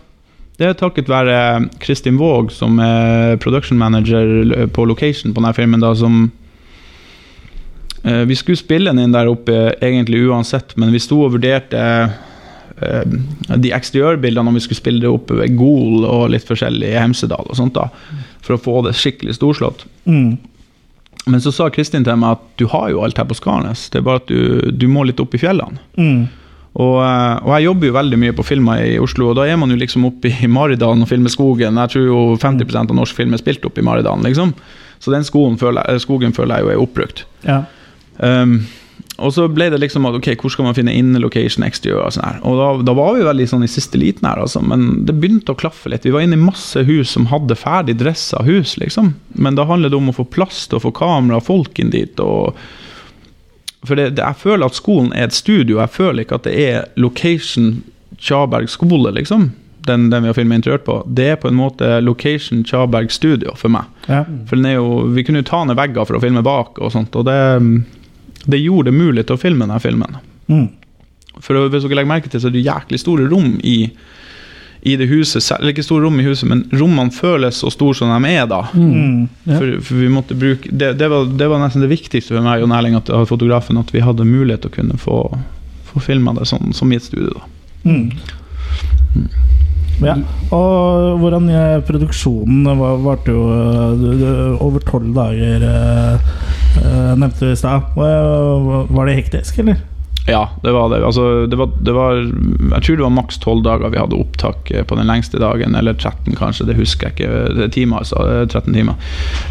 Det er takket være Kristin Våg, som er production manager på location på denne filmen, da, som eh, Vi skulle spille den inn der oppe egentlig uansett, men vi sto og vurderte eh, de eksteriørbildene om vi skulle spille det oppe ved Gol og litt forskjellig i Hemsedal og sånt, da, for å få det skikkelig storslått. Mm. Men så sa Kristin til meg at du har jo alt her på Skarnes, det er bare at du, du må litt opp i fjellene. Mm. Og, eh, og jeg jobber jo veldig mye på filmer i Oslo, og da er man jo liksom oppe i Maridalen og filmer skogen. Jeg tror jo 50% av norsk film er spilt opp i Maridalen, liksom. Så den skogen føler, jeg, skogen føler jeg jo er oppbrukt. Ja. Um, og så ble det liksom at ok, hvor skal man finne in location exterior og sånn her. Og da, da var vi veldig sånn i siste liten her, altså. Men det begynte å klaffe litt. Vi var inne i masse hus som hadde ferdig dressa hus, liksom. Men da handler det om å få plass til å få kamera og folk inn dit. og for det, det, jeg føler at skolen er et studio. Jeg føler ikke at det er location Tjaberg skole, liksom. Den, den vi har filmet interiør på. Det er på en måte location Tjaberg studio for meg. ja. For jo, Vi kunne jo ta ned vegger for å filme bak, og sånt, og det, det gjorde det mulig til å filme denne filmen. Mm. For hvis dere legger merke til, så er det jæklig store rom i, i det huset. Eller ikke store rom i huset, men rommene føles så store som de er da. Mm. Ja. For, for vi måtte bruke det, det, var, det var nesten det viktigste for meg og Erling, at, fotografen, at vi hadde mulighet til å kunne få, få filma det sånn, som i et studio. da. Mm. Ja. Og hvordan eh, produksjonen var- varte jo eh, over tolv dager, eh, eh, nevnte du i stad. Var det hektisk, eller? Ja, det var det. Altså, det, var, det var Jeg tror det var maks tolv dager vi hadde opptak eh, på den lengste dagen, eller 13 kanskje, det husker jeg ikke. Er timer, altså. eh, 13 timer.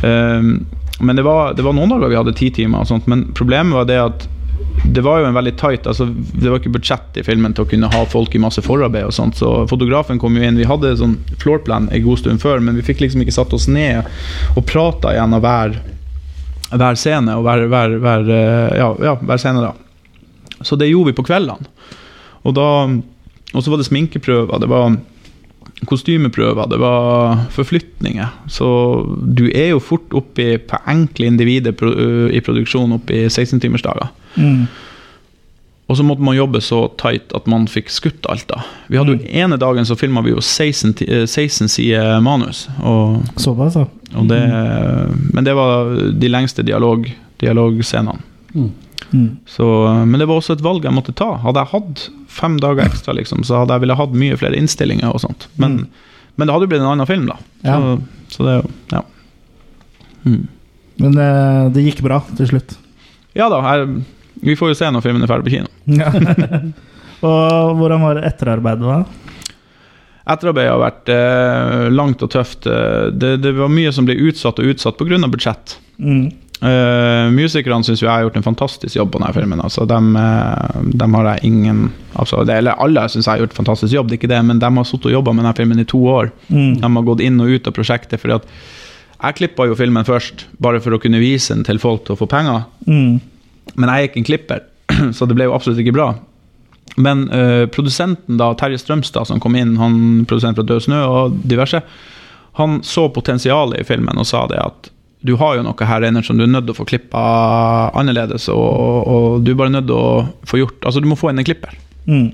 Um, men det var, det var noen dager vi hadde ti timer, og sånt, men problemet var det at det var jo en veldig tight altså Det var ikke budsjett i filmen til å kunne ha folk i masse forarbeid. og sånt, Så fotografen kom jo inn. Vi hadde sånn floorplan en god stund før, men vi fikk liksom ikke satt oss ned og prata av hver, hver scene. og hver, hver, hver, eh, ja, ja, hver scene da. Så det gjorde vi på kveldene. Og, og så var det sminkeprøver, det var kostymeprøver, det var forflytninger. Så du er jo fort oppe på enkle individer i produksjon oppe i 16-timersdager. Mm. Og så måtte man jobbe så tight at man fikk skutt alt da. Vi hadde jo ene dagen så filma vi jo 16, ti- eh, 16 sider manus. Og, Såpass, ja. og det, men det var de lengste dialog, dialogscenene. Mm. Så, men det var også et valg jeg måtte ta. Hadde jeg hatt fem dager ekstra, liksom, så hadde jeg ville hatt mye flere innstillinger. og sånt. Men, Mm. men det hadde jo blitt en annen film, da. Så, Ja. så det er jo Ja. Mm. Men det, det gikk bra til slutt. Ja da, jeg, vi får jo se når filmen er ferdig på kino. <laughs> Ja. Og hvordan var etterarbeidet da? Etterarbeidet har vært eh, langt og tøft. Eh, Det, det var mye som ble utsatt og utsatt pga. budsjett. Mm. Uh, musikerne syns jeg har gjort en fantastisk jobb på denne filmen. Altså, dem, eh, dem har jeg ingen altså, det, Eller alle syns jeg har gjort en fantastisk jobb, det er ikke det, men de har sittet og jobba med denne filmen i to år. Mm. De har gått inn og ut av prosjektet. fordi at jeg klippa jo filmen først, bare for å kunne vise den til folk til å få penger. Mm. Men jeg er ikke en klipper, <clears throat> så det ble jo absolutt ikke bra. Men uh, produsenten, da, Terje Strømstad, som kom inn, han produsent fra Død snø og diverse, han så potensialet i filmen og sa det at du har jo noe her inne som du er nødt til å få klippa annerledes, og, og du er bare nødt til å få gjort Altså, du må få inn en klipper. Mm.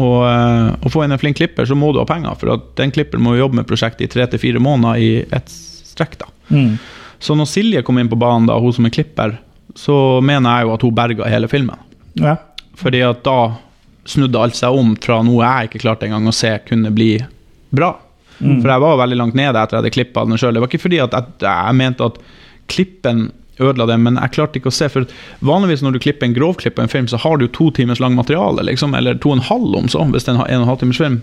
Og eh, å få inn en flink klipper, så må du ha penger, for at den klipperen må jo jobbe med prosjektet i tre til fire måneder i ett strekk. da. Mm. Så når Silje kom inn på banen, da, hun som er klipper, så mener jeg jo at hun berga hele filmen. Ja. Fordi at da snudde alt seg om fra noe jeg ikke klarte engang å se kunne bli bra. Mm. For jeg var veldig langt nede etter at jeg hadde klippa den sjøl. Det var ikke fordi at jeg, jeg mente at klippen ødela det, men jeg klarte ikke å se. For vanligvis når du klipper en grovklipp på en film, så har du jo to timers lang materiale, liksom, eller to og en halv om så, hvis det er en og en halv timers film.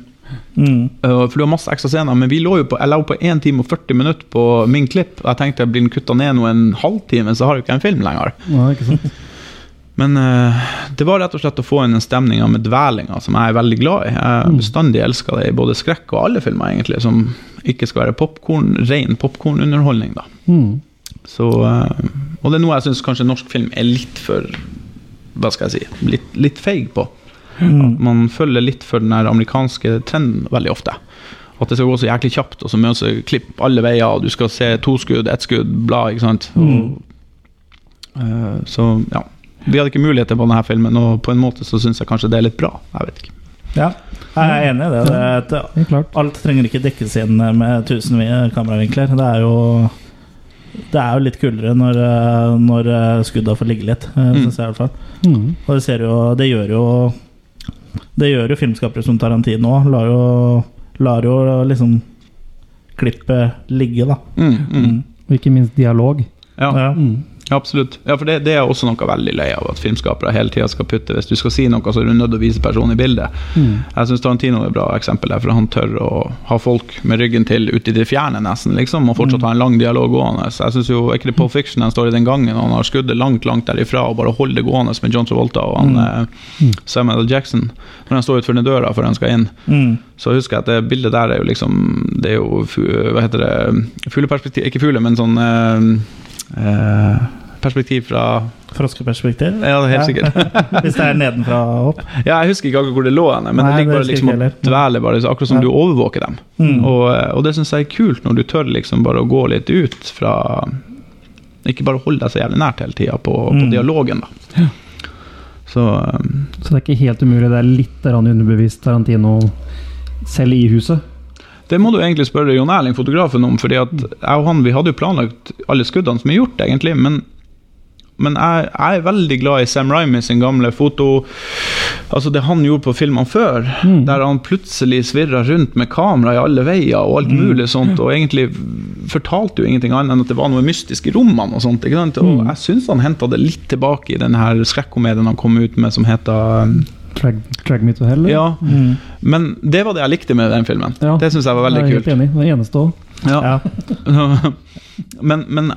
Mm. Uh, For du har masse ekstra scener, men vi lå jo på, jeg jo på 1 time og 40 minutter på min klipp. Og jeg tenkte blir den kutta ned nå en halvtime, så har jeg ikke en film lenger. Ja, ikke sant? <laughs> Men uh, det var rett og slett å få inn den stemninga med dvelinga som jeg er veldig glad i. Jeg har bestandig elska det i både skrekk og alle filmer, egentlig, som ikke skal være popcorn, ren popkornunderholdning. Mm. Så, eh, og det er noe jeg syns kanskje norsk film er litt for Hva skal jeg si litt, litt feig på. Mm. Man følger litt for den amerikanske trenden veldig ofte. At det skal gå så jæklig kjapt, og så møtes klipp alle veier, og du skal se to skudd, ett skudd, bla, ikke sant. Mm. uh, så ja. Vi hadde ikke muligheter på denne filmen, og på en måte så syns jeg kanskje det er litt bra. Jeg vet ikke. Ja, jeg er enig i det. det, alt trenger ikke dekkes inn med tusen kameravinkler. Det er jo det er jo litt kulere når, eh, når eh, skudda får ligge litt, Mm. syns jeg i hvert fall. Mm. Og det, ser jo, det gjør jo Det gjør jo filmskapere som Tarantino òg. Lar lar jo liksom klippet ligge, da. Mm, mm. Og ikke minst dialog. Ja, Ja. Mm. ja, absolutt. Ja, for det, det er også noe veldig lei av, at filmskapere hele tida skal putte Hvis du skal si noe, så er du nødt til å vise personen i bildet. Mm. Jeg syns Tarantino er et bra eksempel der, for han tør å ha folk med ryggen til ute i det fjerne, nesten, liksom, og fortsatt ha en lang dialog gående. Så jeg synes jo, ikke det Paul Fiction han står i den gangen, og han har skuddet langt, langt derifra, og bare holder det gående med John Travolta og han eh, Samuel L. Jackson når han står utenfor den døra før han skal inn. Mm. Så husker jeg at det bildet der er jo liksom Det er jo Hva heter det Fugleperspektiv Ikke fugle, men sånn eh, eh, Perspektiv fra Froskeperspektiv. Ja, det helt sikkert. <laughs> Hvis det er nedenfra og opp. Ja, jeg husker ikke akkurat hvor det lå, henne, men Nei, det ligger bare liksom og dveler, bare, så akkurat som Ja. du overvåker dem. Mm. Og, og det syns jeg er kult, når du tør liksom bare å gå litt ut fra Ikke bare holde deg så jævlig nært hele tida på, på Mm. dialogen, da. Så um, Så det er ikke helt umulig. Det er litt underbevist Tarantino selv i huset. Det må du egentlig spørre Jon Erling, fotografen, om, fordi at jeg og han vi hadde jo planlagt alle skuddene som er gjort, egentlig, men men jeg, jeg er veldig glad i Sam Raimi sin gamle foto Altså det han gjorde på filmene før, der han plutselig svirra rundt med kamera i alle veier og alt mulig sånt, og egentlig fortalte jo ingenting annet enn at det var noe mystisk i rommene og sånt. ikke sant? Og jeg syns han henta det litt tilbake i den her skrekkomedien han kom ut med som heter um, Drag, drag me to hell. eller? Ja, Mm. men det var det jeg likte med den filmen. Ja. Det syns jeg var veldig Jeg er kult. helt enig. Den eneste òg. Ja. <laughs> Men, men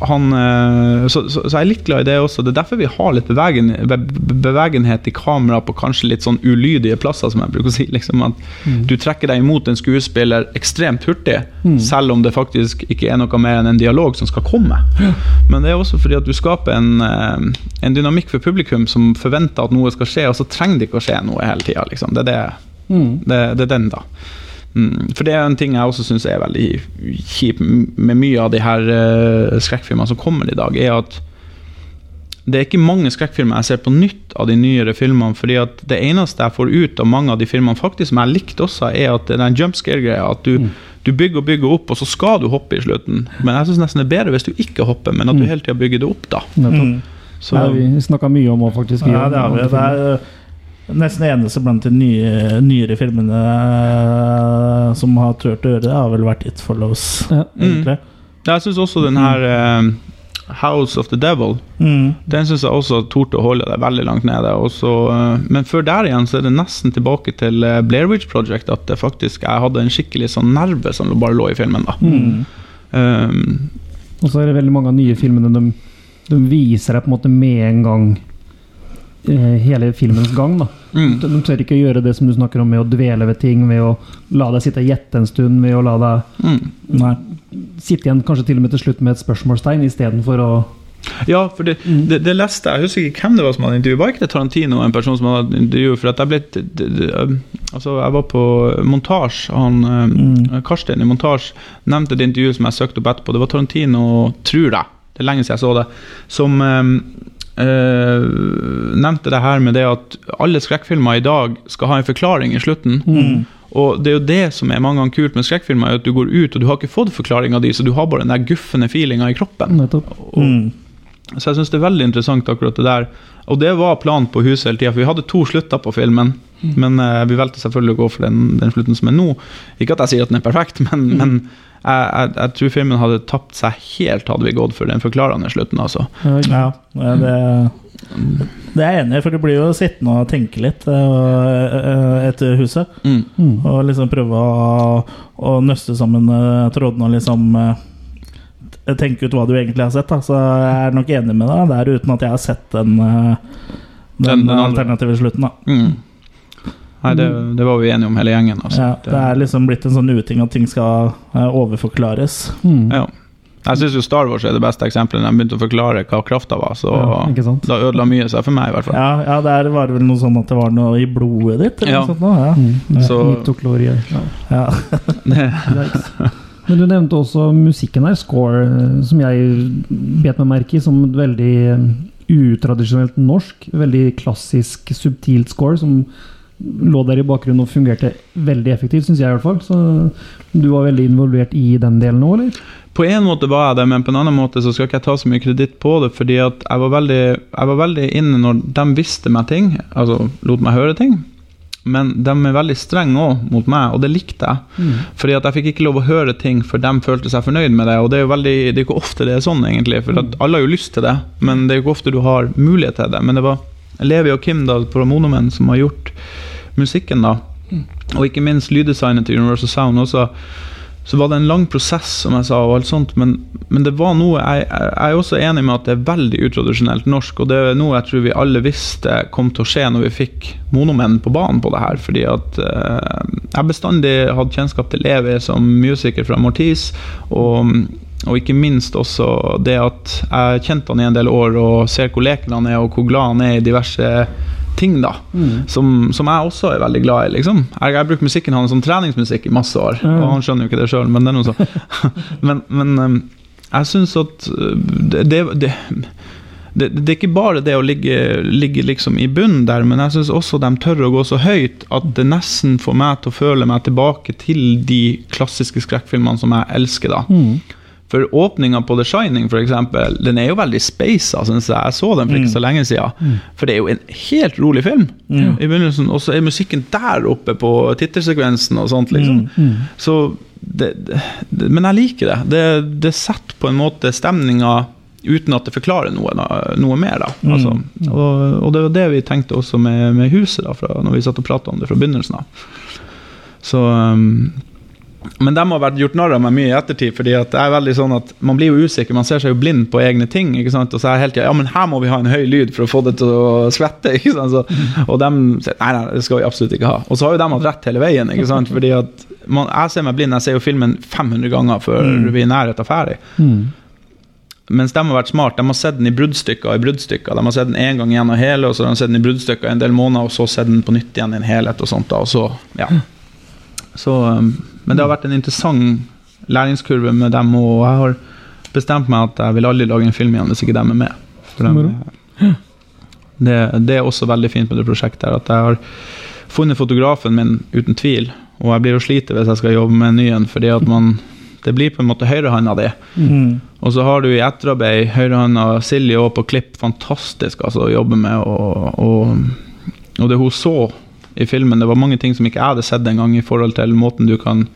han eh, så, så, så jeg er litt glad i det også. Det er derfor vi har litt bevegen, be, bevegenhet i kamera på kanskje litt sånn ulydige plasser, som jeg bruker å si. Liksom at Du trekker deg imot en skuespiller ekstremt hurtig, selv om det faktisk ikke er noe mer enn en dialog som skal komme. Men det er også fordi at du skaper en, eh, en dynamikk for publikum som forventer at noe skal skje, og så trenger det ikke å skje noe hele tida. Liksom. Det, det, Mm. det, det er den, da. Mm, for det er en ting jeg også syns er veldig kjip med mye av de her uh, skrekkfilmene som kommer i dag, er at det er ikke mange skrekkfilmer jeg ser på nytt av de nyere filmene. fordi at det eneste jeg får ut av mange av de filmene, faktisk som jeg likte også, er at det er en jump scare-greia. At du, du bygger og bygger opp, og så skal du hoppe i slutten. Men jeg syns nesten det er bedre hvis du ikke hopper, men at du hele tida bygger det opp, da. Mm. Så, Nei, vi snakka mye om å faktisk Ja, det er, vi. Det er nesten eneste blant de nye, nyere filmene øh, som har turt å gjøre det, har vel vært It Follows, Ja. egentlig. Jeg syns også den her eh, House of the Devil. Mm. Den syns jeg også torde å holde det veldig langt nede. Og så, eh, men før der igjen så er det nesten tilbake til eh, Blair Witch Project at det faktisk, jeg hadde en skikkelig sånn nerve som bare lå i filmen. da. Mm. Um, Og så er det veldig mange av nye filmene de, de viser deg på en måte med en gang eh, hele filmens gang. da. mm, De, de tør ikke å gjøre det som du snakker om, med å dvele ved ting, ved å la deg sitte og gjette en stund, ved å la deg mm. Sitte igjen kanskje til og med til slutt med et spørsmålstegn istedenfor å Ja, for det, det, det leste jeg. Jeg husker ikke hvem det var som hadde intervjuet. Var ikke det Tarantino, en person som hadde intervjuet? For at jeg ble det, det, Altså, jeg var på montasje. Han mm. Karsten i montasje nevnte et intervju som jeg søkte opp etterpå. Det var Tarantino, tror jeg. Det er lenge siden jeg så det. Som um, eh, nevnte det her med det at alle skrekkfilmer i dag skal ha en forklaring i slutten. Mm. Og det er jo det som er mange ganger kult med skrekkfilmer, er at du går ut og du har ikke fått forklaringa di, så du har bare den der guffende feelinga i kroppen. Nettopp. Og, Mm. så jeg syns det er veldig interessant akkurat det der. Og det var planen på huset hele tida, for vi hadde to slutter på filmen. Men uh, vi valgte selvfølgelig å gå for den, den slutten som er nå. Ikke at jeg sier at den er perfekt, men, men jeg, jeg, tror filmen hadde tapt seg helt hadde vi gått for den forklarende slutten, altså. Ja, det, det er jeg enig i, for du blir jo sittende og tenke litt uh, etter huset. Mm. Mm. Og liksom prøve å, å nøste sammen eh, trådene og liksom eh, tenke ut hva du egentlig har sett. Da. Så jeg er nok enig med deg der, uten at jeg har sett den, eh, den, Den- den alternative slutten. Da. Mm. Nei, det, det var vi enige om hele gjengen. Altså. Ja, det er liksom blitt en sånn uting at ting skal eh, overforklares. Mm. Ja. Jeg syns jo Star Wars er det beste eksempelet. Når de begynte å forklare hva krafta var, så Ja, da ødela mye seg for meg, i hvert fall. Ja, ja, der var det vel noe sånn at det var noe i blodet ditt? Eller Ja. noe sånt, nå, ja. Mm. Så-. Ja. <laughs> <laughs> Men du nevnte også musikken her, score, eh, som jeg bet meg merke i som et veldig eh, utradisjonelt norsk. Veldig klassisk, subtilt score som lå der i bakgrunnen og fungerte veldig effektivt, syns jeg i hvert fall. Så du var veldig involvert i den delen òg, eller? På en måte var jeg det, men på en annen måte så skal ikke jeg ta så mye kreditt på det, fordi at jeg var veldig, jeg var veldig inne når de visste meg ting, altså lot meg høre ting. Men de er veldig strenge òg mot meg, og det likte jeg. Fordi at jeg fikk ikke lov å høre ting før de følte seg fornøyd med det. Og det er jo veldig, det er ikke ofte det er sånn, egentlig. For alle har jo lyst til det, men det er jo ikke ofte du har mulighet til det. Men det var Levi og Kim da, på Monomen som har gjort musikken, da. Og ikke minst lyddesignet til Universal Sound også. Så var det en lang prosess, som jeg sa, og alt sånt, men, men det var noe jeg, jeg er også enig med at det er veldig utradisjonelt norsk, og det er noe jeg tror vi alle visste kom til å skje når vi fikk monomenn på banen på det her. Fordi at eh, jeg bestandig hadde kjennskap til Levi som musiker fra Mortis, og, og ikke minst også det at jeg kjente han i en del år og ser hvor leken han er, og hvor glad han er i diverse ting, da. Som, som jeg også er veldig glad i, liksom. Jeg har brukt musikken hans som treningsmusikk i masse år, og han skjønner jo ikke det sjøl, men det er noe sånn. <laughs> men, men um, jeg syns at uh, det, det, det det, det er ikke bare det å ligge, ligge liksom i bunnen der, men jeg syns også de tør å gå så høyt at det nesten får meg til å føle meg tilbake til de klassiske skrekkfilmene som jeg elsker. da. For åpninga på The Shining, for eksempel, den er jo veldig spaisa, syns jeg. Jeg så den for ikke så lenge siden. For det er jo en helt rolig film. I begynnelsen, Og så er musikken der oppe på tittelsekvensen og sånt, liksom. Så det, det, Men jeg liker det. det. Det setter på en måte stemninga uten at det forklarer noe, noe mer. da. Altså, og, og det var det vi tenkte også med, med huset, da, fra, når vi satt og prata om det fra begynnelsen av. Så um, men de har vært gjort narr av meg mye i ettertid. fordi at det er veldig sånn at Man blir jo usikker, man ser seg jo blind på egne ting. ikke sant? Og så er jeg tiden, ja, men her må vi ha en høy lyd for å få det til å svette. <laughs> ikke sant? Så, og de sier nei, nei, det skal vi absolutt ikke ha. Og så har jo de hatt rett hele veien. ikke sant? fordi at man, Jeg ser meg blind, jeg ser jo filmen 500 ganger før vi er i nærheten av ferdig. Mens de har vært smart. De har sett den i bruddstykker i bruddstykker. De har sett den én gang igjen og hele, og så har de sett den i bruddstykker en del måneder, og så sett den på nytt igjen i en helhet og sånt. da, og så, ja. Så, um, men det har vært en interessant læringskurve med dem, og jeg har bestemt meg at jeg vil aldri lage en film igjen hvis ikke dem er med. Dem, det, det er også veldig fint med det prosjektet her, at jeg har funnet fotografen min uten tvil, og jeg blir jo sliter hvis jeg skal jobbe med en ny en, fordi at man det blir på en måte høyrehånda di. Mm. Og så har du i etterarbeid høyrehånda Silje òg på klipp, fantastisk altså, å jobbe med. Og, og, og det hun så i filmen, det var mange ting som ikke jeg hadde sett engang, i forhold til måten du kan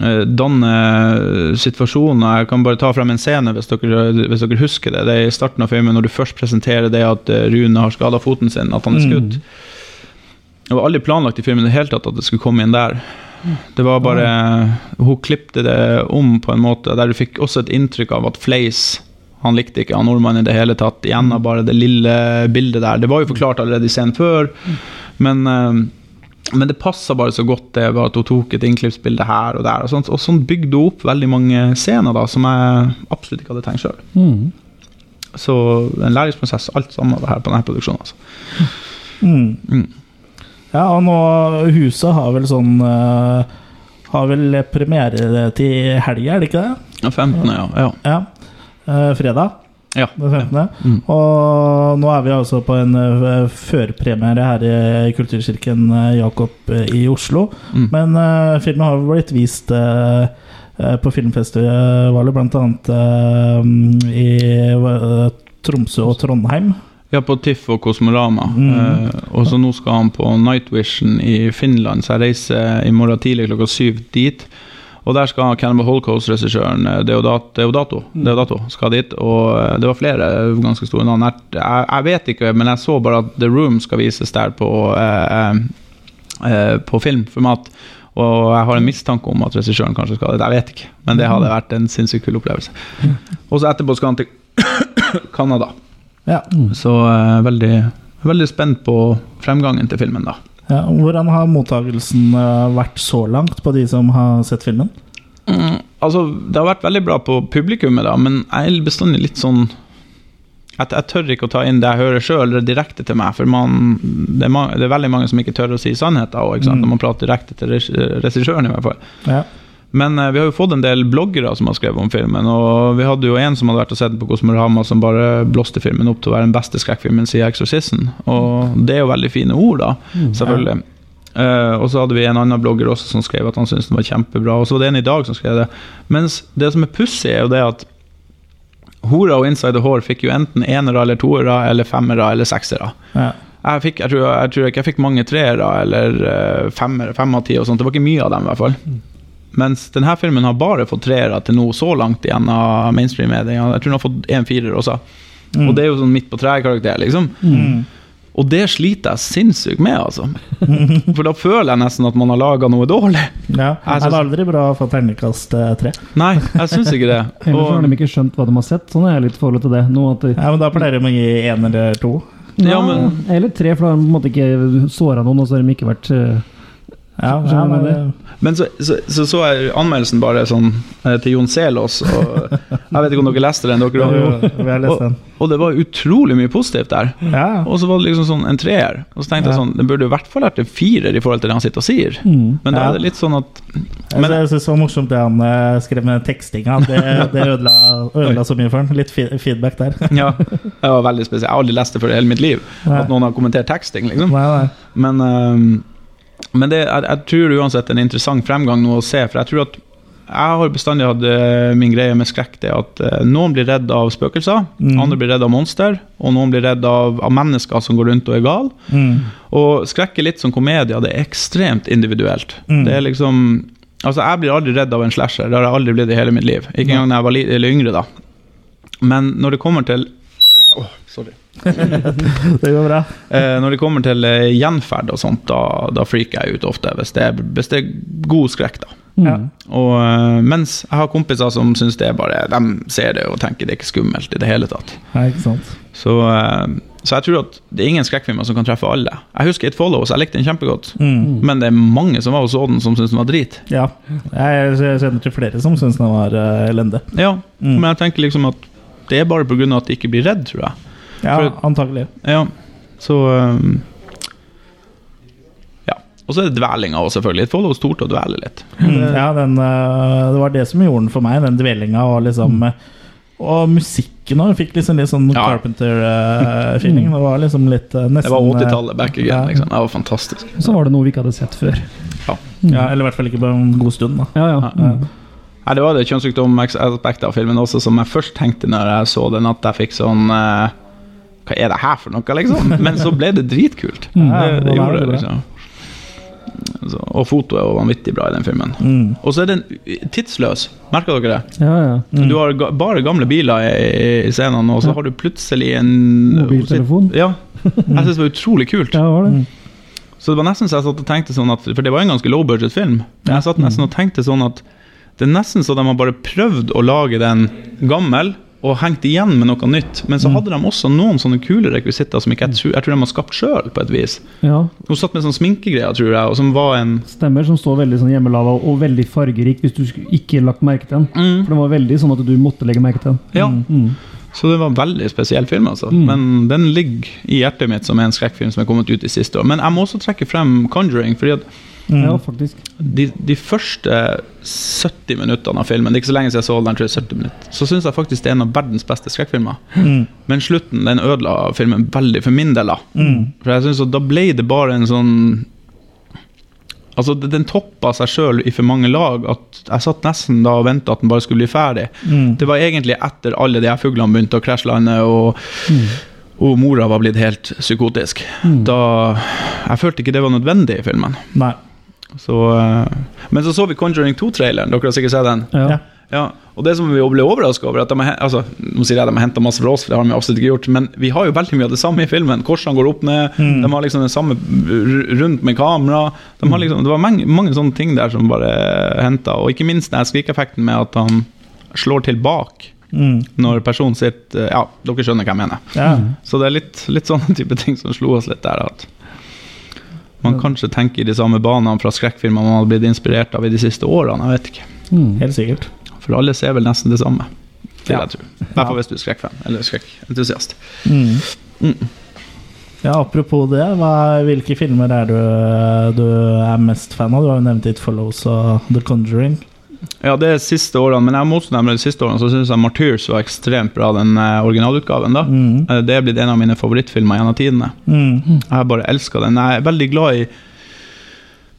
eh, danne situasjonen. Jeg kan bare ta frem en scene, hvis dere, hvis dere husker det. Det er i starten av filmen, når du først presenterer det at eh, Rune har skada foten sin, at han er skutt. Det var aldri planlagt i filmen i det hele tatt at det skulle komme inn der. Det var bare Hun klippte det om på en måte der du fikk også et inntrykk av at Fleis han likte ikke han nordmannen i det hele tatt. Igjen av bare det lille bildet der. Det var jo forklart allerede i scenen før, men, eh, men det passa bare så godt det var at hun tok et innklippsbilde her og der. Og, sånt, og sånn bygde hun opp veldig mange scener da, som jeg absolutt ikke hadde tenkt sjøl. Mm. Så en læringsprosess, alt sammen det her på denne produksjonen. Altså. Mm. Mm. Ja, og nå Huset har vel sånn eh, Har vel premiere til helga, er det ikke det? Ja, 15. ja. ja. Ja. Eh, fredag ja. den 15. Mm. Og nå er vi altså på en eh, førpremiere her i Kulturkirken eh, Jakob eh, i Oslo. Mm. Men uh, filmen har blitt vist uh, på filmfestivaler, annet eh, i uh, Tromsø og Trondheim. Ja, på TIFF og Kosmorama. Mm. Og så nå skal han på Night Vision i Finland, så jeg reiser i morgen tidlig klokka syv dit. Og der skal Cannibal Holocaust-regissøren eh, Deodat, Deodato, Deodato skal dit. Og eh, det var flere ganske store navn. Jeg, jeg, vet ikke, men jeg så bare at The Room skal vises der på, eh, eh, på filmformat. Og jeg har en mistanke om at regissøren kanskje skal dit. Jeg vet ikke, men det hadde vært en sinnssykt kul opplevelse. Og så etterpå skal han til <coughs> Canada. Ja. Så eh, veldig, veldig spent på fremgangen til filmen, da. Ja, hvordan har mottagelsen eh, vært så langt på de som har sett filmen? Mm, altså, det har vært veldig bra på publikummet, da, men jeg er bestandig litt sånn at jeg tør ikke å ta inn det jeg hører sjøl, direkte til meg. For man, det, er mange, det er veldig mange som ikke tør å si sannheten sant? Mm. når man prater direkte til regissøren, i hvert fall. Ja. Men eh, vi har jo fått en del bloggere som har skrevet om filmen. Og vi hadde jo en som hadde vært og sett den på Kosmorama, som bare blåste filmen opp til å være den beste skrekkfilmen siden 'Exorcisten'. Og det er jo veldig fine ord, da, selvfølgelig. Uh, og så hadde vi en annen blogger også som skrev at han syntes den var kjempebra. Og så var det en i dag som skrev det. Mens det som er pussig, er jo det at Hora og Inside the Whore fikk jo enten enere eller toere eller femmere eller seksere. Ja. Jeg, fikk, jeg, tror, jeg tror ikke jeg fikk mange treere eller uh, femmer, fem av ti og sånt. Det var ikke mye av dem, i hvert fall. Mens denne filmen har bare fått treere til nå så langt igjen av mainstream-media. Jeg tror den har fått én firer også. Mm. Og det er jo sånn midt på treet-karakter, liksom. Mm. Og det sliter jeg sinnssykt med, altså. For da føler jeg nesten at man har laga noe dårlig. Ja. Det synes- er aldri bra å få terningkast eh, tre. Nei, jeg syns ikke det. <laughs> Og... Ellers har de ikke skjønt hva de har sett. Sånn er jeg litt forhold til det. Nå at de, Ja, men Da pleier de å gi én eller to. Ja, men- Eller tre, for da har de på en måte ikke såra noen, og så har de ikke vært eh, Ja, ja, men, men så så, så så jeg anmeldelsen bare sånn eh, til Jon Selås, og jeg vet ikke om dere leste den? Dere, den. og, og det var utrolig mye positivt der. Og så var det liksom sånn en treer. Og så tenkte jeg sånn, den burde i hvert fall vært en firer i forhold til det han sitter og sier. mm. Men da er det litt sånn at Men jeg syns det var morsomt det han eh, skrev med tekstinga. Det, det ødela, ødela så mye for han. Litt feedback der. <laughs> ja, det var veldig spesielt. Jeg har aldri lest det før i hele mitt liv. At noen har kommentert teksting, liksom. Men, ehm, men det, jeg, jeg tror uansett en interessant fremgang nå å se, for jeg tror at jeg har bestandig hatt eh, min greie med skrekk det at eh, noen blir redd av spøkelser, Mm. andre blir redd av monster, og noen blir redd av, av mennesker som går rundt og er gale. Mm. Og skrekk er litt som komedie, det er ekstremt individuelt. Mm. Det er liksom Altså, jeg blir aldri redd av en slasher, det har jeg aldri blitt i hele mitt liv. Ikke engang da jeg var yngre, da. Men når det kommer til Åh, sorry. <laughs> Det går bra. Eh, når det kommer til eh, gjenferd og sånt, da, da freaker jeg ut ofte. Hvis det, er, hvis det er god skrekk, da. Ja. Og, eh, mens jeg har kompiser som syns det er bare De ser det og tenker det er ikke skummelt i det hele tatt. Nei, ikke sant. Så, eh, så jeg tror at det er ingen skrekkfilmer som kan treffe alle. Jeg husker It Follows, jeg likte den kjempegodt. Mm. Men det er mange som var og så den, som syns den var drit. Ja. Jeg kjenner til flere som syns den var uh, elendig. Ja, Mm. Men jeg tenker liksom at det er bare pga. at de ikke blir redd, tror jeg. Ja, For- antagelig. Ja, så um, Ja. Og så er det dvelinga òg, selvfølgelig. It forhold stort å dvele litt. Mm. Ja, den, eh, det var det som gjorde den for meg, den dvelinga og liksom mm. Og musikken òg. Fikk liksom litt sånn Ja. Carpenter-feeling. Det var liksom litt uh, nesten Det var eh, 80-tallet back again. ja. liksom. Det var fantastisk. Og så var det noe vi ikke hadde sett før. Ja, eller i hvert fall ikke på en god stund, da. Ja, ja. Ja. Mm. Nei, Det var det kjønnssykdom-aspektet av filmen også som jeg først tenkte når jeg så den, at jeg fikk sånn eh, Hva er det her for noe, liksom? <laughs> Men så ble det dritkult. Mm, det, det gjorde det, liksom. Så, og fotoet jo vanvittig bra i den filmen. Mm. Og så er den tidsløs. Merker dere det? Ja, ja. Du har ga bare gamle biler i, i scenene, og så Ja. har du plutselig en Mobiltelefon. Ja. <laughs> Jeg syns det var utrolig kult. Ja, var det. Så det var nesten så jeg satt og tenkte sånn at For det var en ganske low budget film. Men jeg satt nesten og tenkte sånn at det er nesten så de har bare prøvd å lage den gammel og hengt igjen med noe nytt. Men så hadde de også noen sånne kule rekvisitter som ikke jeg tror, jeg tror de har skapt sjøl, på et vis. Ja, Hun satt med sånn sminkegreier, tror jeg, og som var en Stemmer, som står veldig sånn hjemmelaga og veldig fargerik hvis du ikke lagt merke til den. Mm. For den var veldig sånn at du måtte legge merke til den. Ja. Mm. Så det var en veldig spesiell film, altså. Mm. Men den ligger i hjertet mitt som en skrekkfilm som er kommet ut i siste år. Men jeg må også trekke frem Conjuring, fordi at Mm. Ja, faktisk. de, de første 70 minuttene av filmen, det er ikke så lenge siden jeg så den, tror er 70 minutter, så syns jeg faktisk det er en av verdens beste skrekkfilmer. Mm. Men slutten den ødela filmen veldig for min del. da. Mm. For jeg synes at Da ble det bare en sånn Altså, Den toppa seg sjøl i for mange lag. at Jeg satt nesten da og venta at den bare skulle bli ferdig. Mm. Det var egentlig etter alle de her fuglene begynte å krasjlande, og, og mora var blitt helt psykotisk. Da Jeg følte ikke det var nødvendig i filmen. Nei. Så, eh, men så så vi Conjuring 2-traileren. Dere har sikkert sett den? Ja. Ja. Og det som vi ble overraska over, at de altså, nå sier jeg de har henta masse fra oss, for det har de absolutt ikke gjort, men vi har jo veldig mye av det samme i filmen. Korsene går opp ned, Mm. de har liksom det samme rundt med kamera. De har liksom, det var mange, mange sånne ting der som bare henta, og ikke minst den skrikeffekten med at han slår tilbake Mm. når personen sitter Ja, dere skjønner hva jeg mener. Ja. Så det er litt, litt sånne type ting som slo oss litt der. At man kanskje tenker i de samme banene fra skrekkfilmer man har blitt inspirert av i de siste årene. Jeg vet ikke. Mm. Helt sikkert. For alle ser vel nesten det samme, vil Ja. jeg tro. I hvert fall hvis du er skrekkfan, eller skrekkentusiast. Mm. Mm. Ja, apropos det, hva, hvilke filmer er du, du er mest fan av? Du har jo nevnt It Follows og The Conjuring. Ja, det er siste årene, men jeg må også de siste årene, så syns jeg Martyrs var ekstremt bra, den eh, originalutgaven. da. Mm. Eh, Det er blitt en av mine favorittfilmer gjennom tidene. Mm. Jeg bare elsker den. Jeg er veldig glad i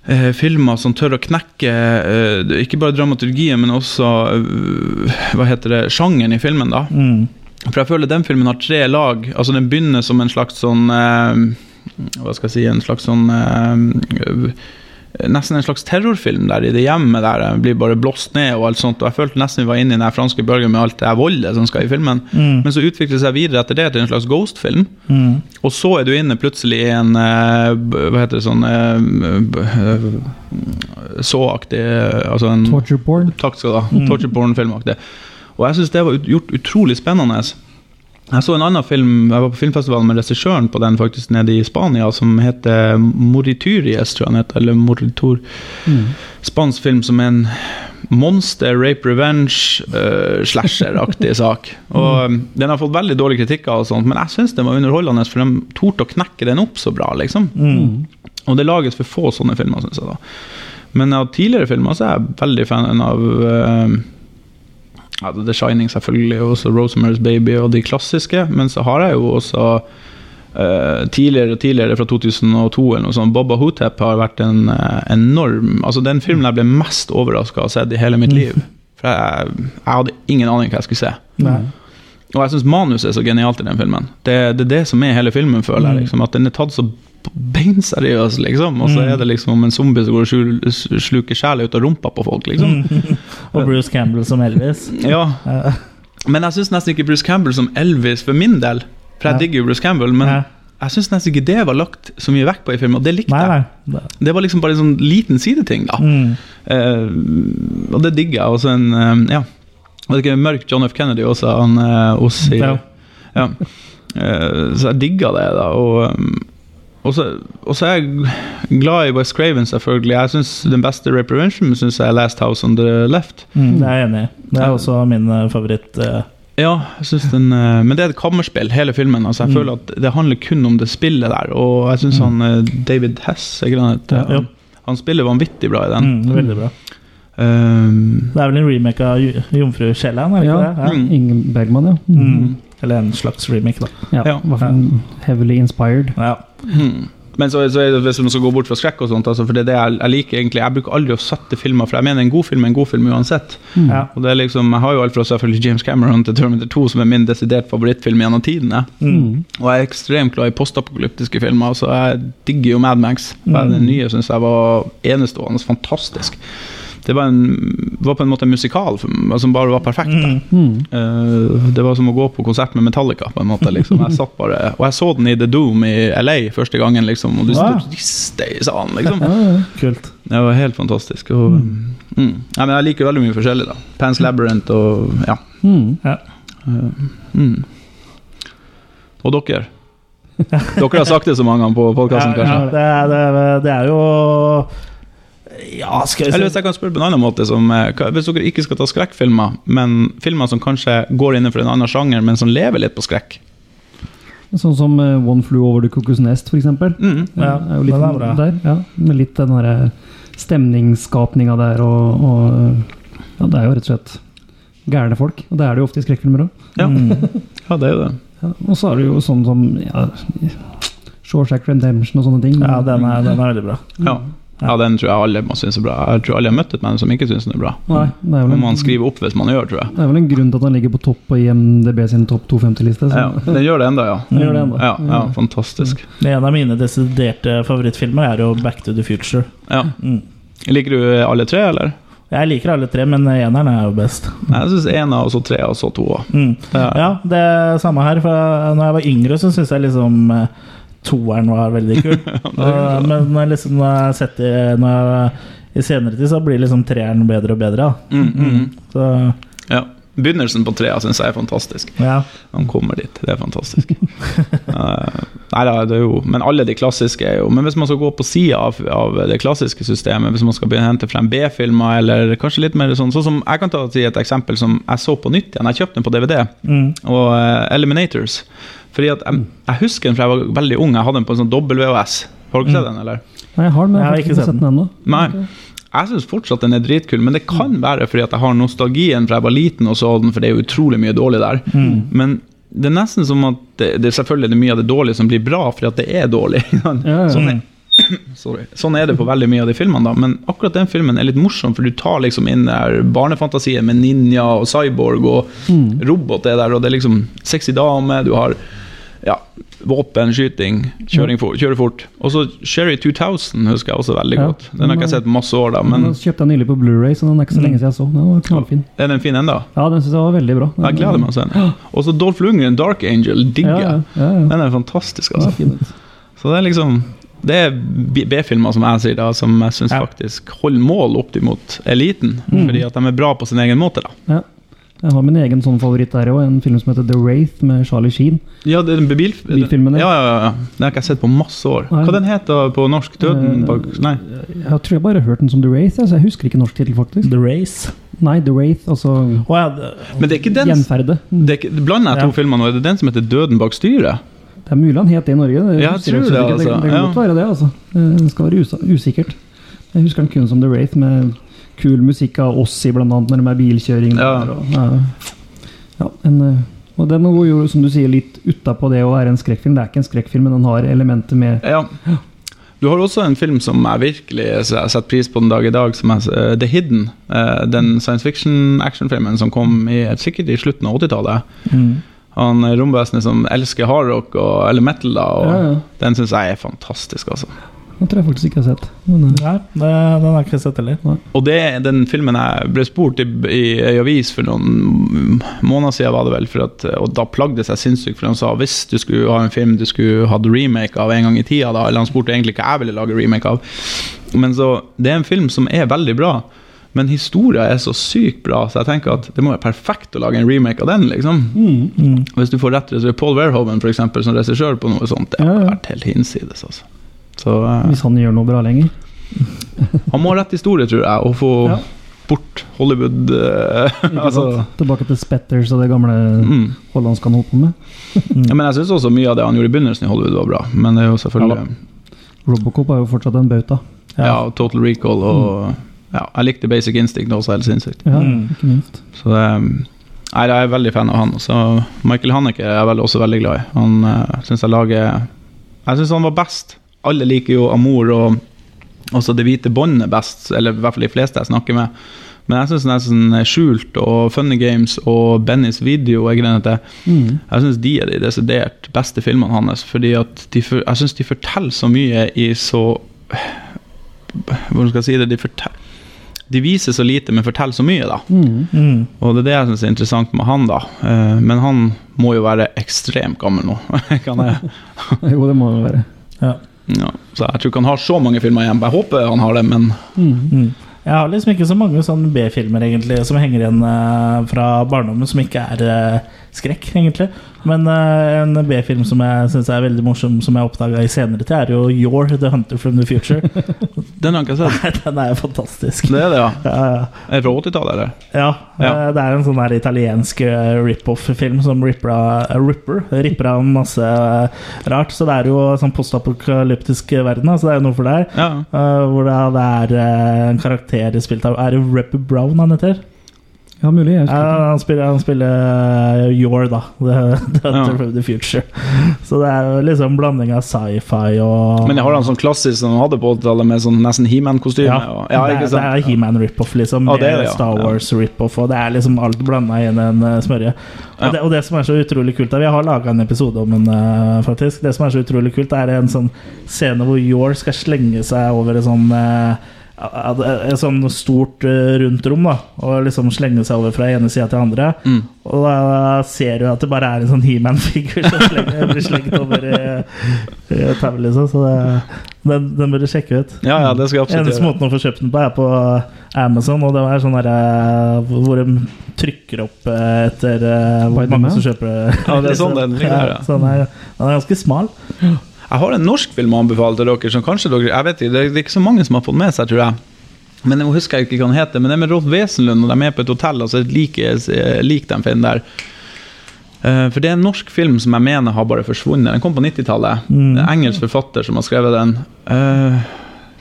eh, filmer som tør å knekke eh, ikke bare dramaturgien, men også eh, hva heter det, sjangeren i filmen. da. Mm. For jeg føler den filmen har tre lag. Altså Den begynner som en slags sånn Hva skal jeg si En slags sånn Nesten en slags terrorfilm der i det hjemmet der jeg blir bare blåst ned og alt sånt. Og jeg følte nesten vi var inne i den franske bølgen med alt det voldet som skal i filmen. Mm. Men så utvikler det seg videre etter det til en slags ghost-film. Mm. Og så er du inne plutselig i en eh, Hva heter det sånn eh, eh, Så-aktig Altså en Torture porn. Takk skal du ha. Mm. Torture porn-filmaktig. Og jeg syns det var gjort utrolig spennende. Jeg så en annen film Jeg var på filmfestivalen med regissøren på den faktisk nede i Spania, som heter Morituries, tror jeg den heter. Eller Moritur. Mm. Spansk film som er en monster, rape revenge, uh, slasher-aktig <laughs> sak. Og mm. Den har fått veldig dårlige kritikker, og sånt, men jeg syns den var underholdende, for de torde å knekke den opp så bra. liksom. Mm. Og det lages for få sånne filmer, syns jeg. da. Men av tidligere filmer så er jeg veldig fan av uh, ja, The Shining, selvfølgelig, og også Rosemary's Baby og de klassiske. Men så har jeg jo også uh, tidligere og tidligere, fra 2002 eller noe sånt, Boba Hotep har vært en uh, enorm Altså den filmen jeg ble mest overraska av å ha sett i hele mitt liv. For jeg, jeg hadde ingen aning hva jeg skulle se. Nei. Og jeg syns manuset er så genialt i den filmen. Det, det er det som er hele filmen, føler jeg. Mm. liksom, At den er tatt så beinseriøs, liksom. Og så Mm. er det liksom om en zombie som går og sluker sjela ut av rumpa på folk, liksom. Mm. <laughs> Og Bruce Campbell som Elvis. Ja. Men jeg syns nesten ikke Bruce Campbell som Elvis for min del. For jeg Ja. digger jo Bruce Campbell, men Ja. jeg syns nesten ikke det var lagt så mye vekt på i filmen, og det likte jeg. Det var liksom bare en sånn liten sideting, da. Mm. Uh, og det digger jeg. Og så en uh, Ja, vet ikke, mørk John F. Kennedy også, han uh, oss i Ja. ja. Uh, så jeg digga det, da. Og, um, og, så, er jeg glad i West Craven, selvfølgelig. Jeg synes Den beste Reprevention synes jeg er Last House on the Left. Mm, det er jeg enig i. Det er også min eh, favoritt. eh, Ja, jeg synes den eh, Men det er et kammerspill, hele filmen. Altså, jeg Mm. føler at Det handler kun om det spillet der. Og jeg syns Mm. han David Hess er ikke det han? Ja, han, han spiller vanvittig bra i den. Mm, veldig bra. Um, Det er vel en remake av Jomfru Sjælland, er det Ja. ikke det? Ja. Ingen Bergman, ja. Mm. Eller en slags remake, da. Ja, Ja. i hvert heavily inspired. Ja. hmm. Men så, så er det, hvis man skal gå bort fra skrekk og sånt, altså, for det er det jeg, jeg liker egentlig Jeg bruker aldri å sette filmer, for jeg mener en god film er en god film uansett. Ja. Og det er liksom, Jeg har jo alt fra selvfølgelig James Cameron til Terminator 2, som er min desidert favorittfilm gjennom tidene. Mm. Og jeg er ekstremt glad i postapokalyptiske filmer, så jeg digger jo Mad Max. Mm. Den nye syns jeg var enestående fantastisk. Det var, en, var på en måte en musikal som som bare var perfekt. Mm. Mm. Eh, det var som å gå på konsert med Metallica. på en måte liksom. Jeg satt bare, Og jeg så den i The Doom i LA første gangen, liksom, og du Wow. sto riste i salen. liksom. Kult. Det var helt fantastisk. Og, mm. Ja, men jeg liker veldig mye forskjellig. da. Pans Labyrinth og ja. Mm. Ja. Mm. Og dere? <laughs> Dere har sagt det så mange ganger på podkasten, Ja, kanskje? det, det, det er jo Ja, skal Eller hvis jeg kan spørre på en annen måte som, eh, Hvis dere ikke skal ta skrekkfilmer, men filmer som kanskje går innenfor en annen sjanger, men som lever litt på skrekk Sånn som eh, One Flew Over the Cuckoo's Nest, for eksempel. mm. Ja, er jo litt den er bra. der, ja, med litt den derre stemningsskapninga der og, og Ja, det er jo rett og slett gærne folk. Og det er det jo ofte i skrekkfilmer òg. Ja. Mm. <laughs> ja, det er jo det. Ja, og så er det jo sånn som ja, Shawshack Redemption og sånne ting. Ja, den er, den er veldig bra. Ja. Ja, den tror jeg alle må synes er bra. Jeg tror alle har møtt et menneske som ikke syns den er bra. Nei, det er, vel en, man skriver opp hvis man gjør, tror jeg. det er vel en grunn til at den ligger på topp på IMDb sin topp 250-liste. Ja, den gjør det enda, ja. Den gjør det enda. Ja, ja, fantastisk. En av mine desiderte favorittfilmer er jo Back to the Future. Ja. Mm. Liker du alle tre, eller? Jeg liker alle tre, men eneren er jo best. Nei, Jeg syns én, og så tre, og så to. Mm. Ja. Ja, det er samme her. For når jeg var yngre, så syns jeg liksom eh, toeren var veldig kul. <laughs> ja, men når jeg liksom, når jeg setter når jeg, i senere tid, så blir liksom treeren bedre og bedre. Da. Mm, mm. Så ja. Begynnelsen på trea syns jeg er fantastisk. ja. Han kommer dit. Det er fantastisk. <laughs> Eh, nei det er jo Men alle de klassiske er jo Men hvis man skal gå på sida av, av det klassiske systemet, hvis man skal begynne å hente frem B-filmer, eller kanskje litt mer sånn Sånn som Jeg kan ta et eksempel som jeg så på nytt igjen. Jeg kjøpte den på DVD. Mm. Og uh, Eliminators. Fordi at jeg, jeg husker den fra jeg var veldig ung. Jeg hadde den på en sånn WHS. Har dere sett den, eller? Nei, jeg har den, men Jeg har ikke sett den ennå. Nei. Jeg syns fortsatt den er dritkul, men det kan være fordi at jeg har nostalgien fra jeg var liten og så den, for det er jo utrolig mye dårlig der. Mm. Men det er nesten som at det, det er selvfølgelig det er mye av det dårlige som blir bra fordi at det er dårlig. <laughs> Ja, ja. Sånn, er, <coughs> sorry. sånn er det på veldig mye av de filmene, da. Men akkurat den filmen er litt morsom, for du tar liksom inn der barnefantasien med ninja og cyborg og Mm. robot er der, og det er liksom sexy dame, du har ja, våpen, skyting, kjøring for, kjøre fort. Og så Sherry 2000 husker jeg også veldig Ja. godt. Den har ikke jeg sett masse år, da, Men den kjøpte jeg nylig på Blu-ray, så den er ikke så lenge siden jeg så. Den var knallfin. er den fin ennå? Ja, den syns jeg var veldig bra. Den, Jeg gleder meg til den. <gasps> Og så Dolph Lundgren, Dark Angel, digger jeg. ja. Den er fantastisk, altså. Så det er liksom Det er B-filmer, som jeg sier, da, som jeg syns faktisk holder mål opp imot eliten. Mm. Fordi at de er bra på sin egen måte, da. Jeg har min egen sånn favoritt der òg, en film som heter The Wraith med Charlie Sheen. Ja, det er en bil, Bilfilmen, ja. ja. Ja, ja, ja. Den har ikke jeg sett på masse år. Nei. Hva den heter på norsk? Døden Eh, bak Nei. Jeg tror jeg bare har hørt den som The Wraith, altså, jeg husker ikke norsk tittel, faktisk. The Race. Nei, The Wraith, altså oh, ja, det, Men det er ikke den Gjenferde. det er Blander jeg to Ja. filmer nå? Er det den som heter Døden bak styret? Det er mulig han het det i Norge. Det, jeg tror det, altså. Det, det kan Ja. godt være det, altså. Det skal være usikkert. Jeg husker den kun som The Wraith, med kul musikk av oss i, blant annet, når det er bilkjøring. Ja. Der, og, ja. en, eh, og den går jo, som du sier, litt utapå det å være en skrekkfilm. Det er ikke en skrekkfilm, men den har elementer med Ja. Du har også en film som jeg virkelig setter pris på den dag i dag, som er eh, The Hidden. Eh, Den science fiction-actionfilmen som kom i, sikkert i slutten av 80-tallet. mm. Han romvesenet som elsker hardrock eller metal, da, og Ja, ja. den syns jeg er fantastisk, altså. Den tror jeg faktisk ikke jeg har sett. Men, eh, Nei, det, den har jeg ikke sett heller. Og det den filmen jeg ble spurt i, i ei avis for noen måneder siden, var det vel, for at, og da plagde det seg sinnssykt, for han sa hvis du skulle ha en film du skulle hatt remake av en gang i tida, da, eller han spurte egentlig hva jeg ville lage remake av. Men så, det er en film som er veldig bra, men historia er så sykt bra, så jeg tenker at det må være perfekt å lage en remake av den, liksom. mm. Mm. Hvis du får rett til Paul Verhoeven, for eksempel, som regissør på noe sånt, det ja. vært helt hinsides, altså. Så eh, Hvis han gjør noe bra lenger. <laughs> han må ha rett historie, tror jeg, og få Ja. bort Hollywood eh, <laughs> altså. Tilbake til Spetters og det gamle mm. hollandske han holdt på med. <laughs> ja, Men jeg syns også mye av det han gjorde i begynnelsen i Hollywood, var bra. Men det er jo selvfølgelig Ja ja, Robocop er jo fortsatt en bauta. Total Recall og ja, Jeg likte Basic Instinct også helt sinnssykt. Ja, Mm. ikke minst. Så det, nei, jeg er veldig fan av han. Så Michael Haneke er jeg vel også veldig glad i. Han uh, syns jeg lager Jeg syns han var best alle liker jo Amor og også Det hvite båndet best, eller i hvert fall de fleste jeg snakker med. Men jeg syns nesten Skjult og Funny Games og Bennys video jeg, Mm. jeg synes de er de desidert beste filmene hans. Fordi de, for, jeg syns de forteller så mye i så Hvordan skal jeg si det? De, fortell, de viser så lite, men forteller så mye, da. Mm. Mm. Og det er det jeg syns er interessant med han, da. Eh, Men han må jo være ekstremt gammel nå. <laughs> kan jeg <laughs> Jo, det må han være. Ja. Ja, så jeg tror ikke han har så mange filmer igjen. Jeg håper han har det, men Mm. Jeg har liksom ikke så mange sånne B-filmer egentlig som henger igjen uh, fra barndommen, som ikke er uh, skrekk, egentlig. Men uh, en B-film som jeg syns er veldig morsom, som jeg oppdaga i senere tid, er jo Your the Hunter from the Future. <laughs> den har jeg ikke sett. <laughs> Den er jo fantastisk. Det er det, ja. <laughs> Ja, ja. Er det fra 80-tallet, eller? Ja, Ja. det er en sånn her italiensk rip-off-film som ripper av, masse rart. Så det er jo sånn postapokalyptisk verden, så det er jo noe for deg. Ja. Hvor det, det er en karakter spilt av Er det Rep Brown han heter? Ja, mulig. Jeg Ja, han spiller, han spiller eh, Your, da. <laughs> The, the Ja. the Future. Så det er jo liksom blanding av sci-fi og Men jeg har han sånn klassisk som han hadde på 80-tallet, med sånn nesten He-Man-kostyme. ja, ja, det, ikke er, er He-Man rip-off, liksom. Ja, det er det, ja. Star Wars rip-off. Og det er liksom alt blanda i en eh, smørje. Og, Ja. det, og det som er så utrolig kult Vi har laga en episode om den, eh, faktisk. Det som er så utrolig kult, er en sånn scene hvor Yor skal slenge seg over en sånn ja, et sånn stort eh, rundt rom, da. Og liksom slenge seg over fra ene sida til andre. Mm. Og da ser du at det bare er en sånn He-Man-figur som slenger, <laughs> blir slengt over i, i tauet, liksom. Så det, den, den bør du sjekke ut. Ja, ja, det skal jeg absolutt Eneste gjøre. måten å få kjøpt den på, er på Amazon. Og det er sånn der, eh, hvor de trykker opp eh, etter eh, hvor mange som kjøper det. Ja, det er sånn den <laughs> ligger der, ja. Sånn er, den er ganske smal. Jeg har en norsk film å anbefale til dere, som kanskje dere Jeg vet ikke, det er ikke så mange som har fått med seg, tror jeg. Men jeg husker jeg ikke hva den heter. Men det er med Rolf Wesenlund, og de er på et hotell, og så er det like, lik den filmen der. Eh, For det er en norsk film som jeg mener har bare forsvunnet. Den kom på 90-tallet. Mm. En engelsk forfatter som har skrevet den. Uh,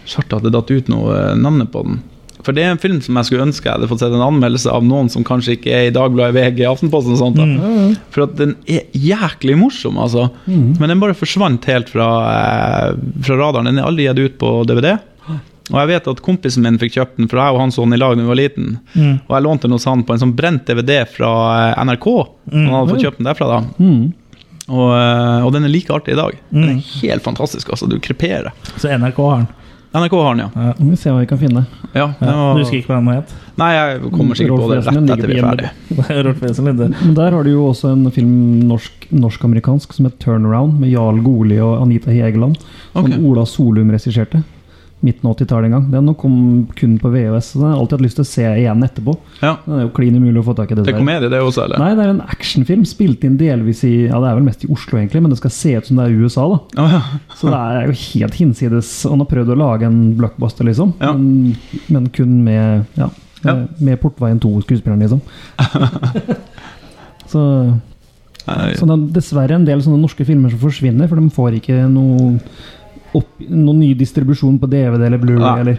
Svart at det datt ut noe eh, navnet på den. For det er en film som jeg skulle ønske jeg hadde fått sett en anmeldelse av noen som kanskje ikke er i Dagbladet, VG, Aftenposten og sånt. Mm. For at den er jæklig morsom, altså. Mm. Men den bare forsvant helt fra, eh, fra radaren. Den er aldri gitt ut på DVD. Og jeg vet at kompisen min fikk kjøpt den, for jeg og han så den i lag da vi var liten. Mm. Og jeg lånte den hos han på en sånn brent DVD fra eh, NRK. Mm. Han hadde fått kjøpt den derfra da. Mm. Og, eh, og den er like artig i dag. Den Mm. er helt fantastisk, altså. Du kreperer. Så NRK har den. NRK har den, ja. Ja. Vi ser hva vi kan finne. ja, var- Du husker ikke hva den het? Nei, jeg kommer sikkert på det rett etter vi er ferdig. <laughs> Der har du jo også en film norsk- norsk-amerikansk som heter 'Turnaround', med Jarl Goli og Anita Hegeland. Som okay. Ola Solum regisserte. Midten av 80-tallet en gang. Den kom kun på VHS, så den har jeg alltid hatt lyst til å se igjen etterpå. Ja. Den er jo klin umulig å få tak i. Det er dessverre. komedie, det også, eller? Nei, det er en actionfilm spilt inn delvis i Ja, det er vel mest i Oslo, egentlig, men det skal se ut som det er i USA, da. Oh, ja. Så det er jo helt hinsides. Han har prøvd å lage en blockbuster, liksom. Ja. Men, men kun med Ja, Ja. med, med Portveien 2-skuespilleren, liksom. <laughs> så så det er dessverre en del sånne norske filmer som forsvinner, for de får ikke noe, opp, noen ny distribusjon på DVD eller Blu-ray Ja. eller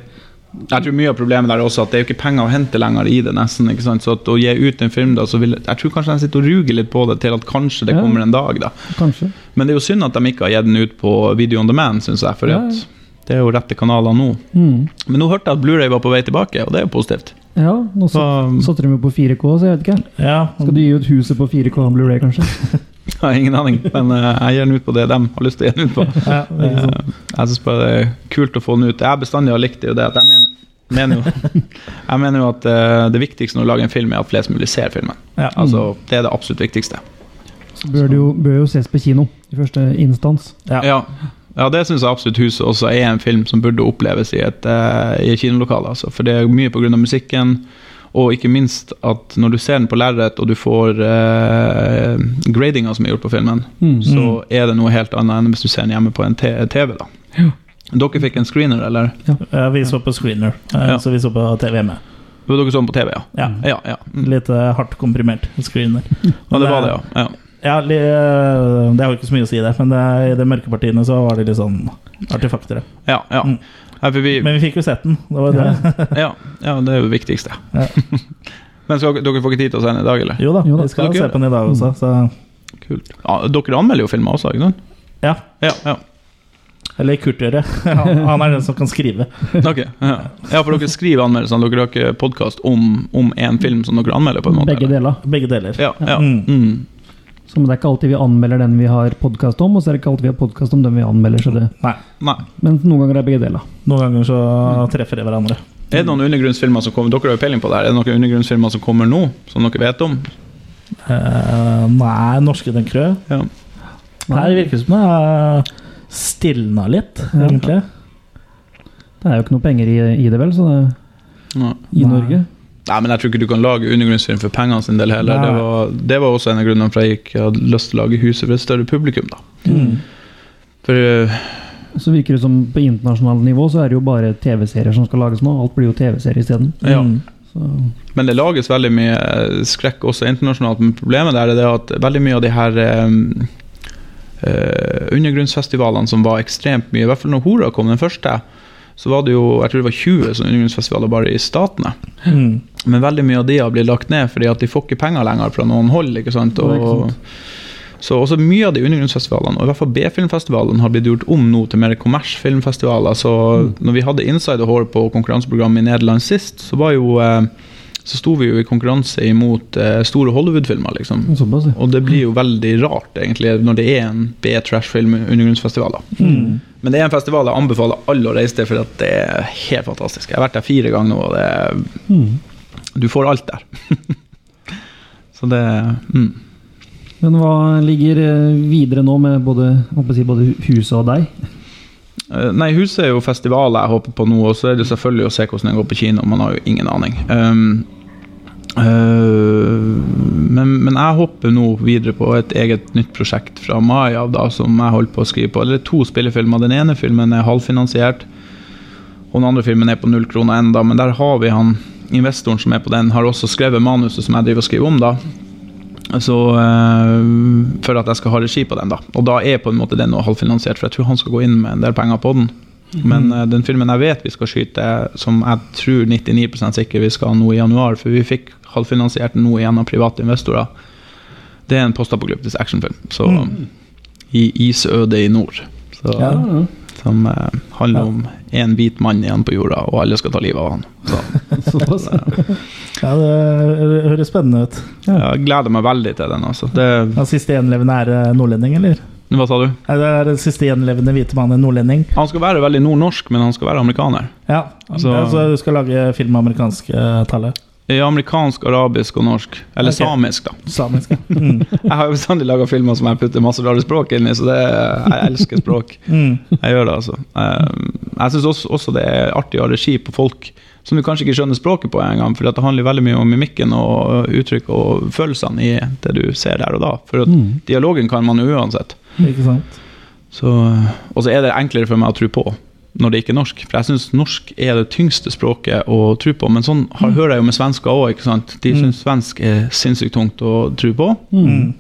Jeg tror mye av problemet der er også at det er jo ikke penger å hente lenger i det, nesten. ikke sant? Så at å gi ut en film da, så vil Jeg tror kanskje de sitter og ruger litt på det til at kanskje det Ja. kommer en dag, da. Kanskje. Men det er jo synd at de ikke har gitt den ut på Video on Demand, syns jeg. For Ja, det er jo rette kanaler nå. Mm. Men nå hørte jeg at Blu-ray var på vei tilbake, og det er jo positivt. Ja, nå Så satte de jo på 4K, så jeg vet ikke. Ja, Skal du gi ut huset på 4K Blu-ray, kanskje? <laughs> jeg har ingen aning, men eh, jeg gir den ut på det de har lyst til å gi den ut på. <laughs> ja. Eh, jeg syns bare det er kult å få den ut. Jeg bestandig har likt det, jo det at jeg mener, mener jo, <laughs> jeg mener jo at eh, det viktigste når du lager en film, er at flest mulig ser filmen. Ja. Altså, Det er det absolutt viktigste. Så bør det jo, bør jo ses på kino i første instans. Ja. Ja, ja det syns jeg absolutt Huset også er en film som burde oppleves i et, uh, i kinolokale. Altså. For det er mye pga. musikken, og ikke minst at når du ser den på lerret og du får eh, gradinga som er gjort på filmen, Mm. så er det noe helt annet enn hvis du ser den hjemme på en TV. da. Ja. Dere fikk en screener, eller? Ja, vi så på screener, eh, Ja. så vi så på TV hjemme Jo, Dere så den på TV, ja? Ja. Mm. Litt eh, hardt komprimert screener. ja det var det, ja. ja. Ja, eh, Det har jo ikke så mye å si, det, men det, i de mørke partiene så var det litt sånn artefakter. ja, ja. Mm. Ja, vi, Men vi fikk jo sett den. Det var det. ja, ja, det er jo det viktigste. Ja. <laughs> Men så, dere får ikke tid til å se den i dag, eller? Jo da, Jo da, vi skal dere se på den i dag også. Så Kult. Ja, dere anmelder jo filmer også, ikke sant? ja. Ja, ja. Eller Kurt gjør det. <laughs> Han, er den som kan skrive. Ok, ja. ja, for dere skriver anmeldelsene. Dere har ikke podkast om, én en film som dere anmelder? på en måte? Begge eller? deler. Begge deler. Ja, ja. Mm. Så det er ikke alltid vi anmelder den vi har podkast om, og så er det ikke alltid vi har podkast om den vi anmelder. Så det, Nei. Nei. men noen ganger er begge deler. Noen ganger så treffer de hverandre. Er det noen undergrunnsfilmer som kommer Dere har jo peiling på det her. Er det noen undergrunnsfilmer som kommer nå, som dere vet om? Uh, nei, norske tenker du? Ja. Nei, det virker som det har stilna litt, Ja. Det er jo ikke noe penger i, i det, vel, så det, i Nei. Norge. Nei, men jeg tror ikke du kan lage undergrunnsfilm for pengene sin del heller. Det var, det var også en av grunnene for at jeg ikke hadde lyst til å lage huset for et større publikum. da. Mm. For eh, Så virker det som på internasjonalt nivå så er det jo bare TV-serier som skal lages nå. Alt blir jo TV-serier isteden. Ja. Mm. Men det lages veldig mye skrekk også internasjonalt. Men problemet der er det at veldig mye av de her um, uh, undergrunnsfestivalene som var ekstremt mye, i hvert fall når Hora kom, den første, så var det jo jeg tror det var 20 sånne undergrunnsfestivaler bare i statene. Mm. Men veldig mye av de har blitt lagt ned fordi at de får ikke penger lenger fra noen hold. ikke sant? Og, ikke sant. så også mye av de undergrunnsfestivalene, og i hvert fall B-filmfestivalene, har blitt gjort om nå til mer kommersfilmfestivaler. Så Mm. når vi hadde Inside the på konkurranseprogrammet i Nederland sist, så var jo eh, så sto vi jo i konkurranse imot eh, store Hollywood-filmer, liksom. såpass, ja. Og det blir jo veldig rart, egentlig, når det er en B-trash-film undergrunnsfestivaler. Mm. Men det er en festival jeg anbefaler alle å reise til, for det er helt fantastisk. Jeg har vært der fire ganger nå, og det er Mm. Du får alt der. <laughs> så det mm. Men hva ligger eh, videre nå med både, si, både huset og deg? Eh, Nei, Huset er jo festivalet jeg håper på nå, og så er det selvfølgelig å se hvordan det går på kino. Man har jo ingen aning. Um, uh, men, men jeg hopper nå videre på et eget nytt prosjekt fra mai av, da, som jeg holder på å skrive på. Eller to spillefilmer. Den ene filmen er halvfinansiert, og den andre filmen er på null kroner enda, men der har vi han investoren som er på den, har også skrevet manuset som jeg driver og skriver om, da. Så, eh, for at jeg skal ha regi på den, da. Og da er på en måte den halvfinansiert, for jeg tror han skal gå inn med en del penger på den. Men eh, den filmen jeg vet vi skal skyte, som jeg tror 99% sikker vi skal ha nå i januar, for vi fikk halvfinansiert den nå av private investorer, det er en postapokalyptisk actionfilm. Så i isødet i nord. Så, Ja. Som eh, handler om én hvit mann igjen på jorda, og alle skal ta livet av han. Så, <laughs> Såpass. Ja, det høres spennende ut. jeg gleder meg veldig til den. Altså. Det, Den siste gjenlevende er eh, nordlending, eller? hva sa du? Det er den siste gjenlevende hvite mannen nordlending. Han skal være veldig nordnorsk, men han skal være amerikaner. Ja, Altså- altså du skal lage film med amerikansk uh, tale. I amerikansk, arabisk og norsk. Eller okay. samisk, da. Samisk. ja. <laughs> Mm. Jeg har jo bestandig laga filmer som jeg putter masse rare språk inn i, så det, jeg elsker språk. Mm. Jeg gjør det, altså. Eh, Jeg syns også, også det er artig å ha regi på folk som du kanskje ikke skjønner språket på engang, for det handler veldig mye om mimikken og uttrykk og følelsene i det du ser der og da. For Mm. dialogen kan man jo uansett. Ikke sant? Så, og så er det enklere for meg å tro på når det ikke er norsk. For jeg syns norsk er det tyngste språket å tro på. Men sånn har, hører jeg jo med svensker òg. De Mm. syns svensk er sinnssykt tungt å tro på. Mm.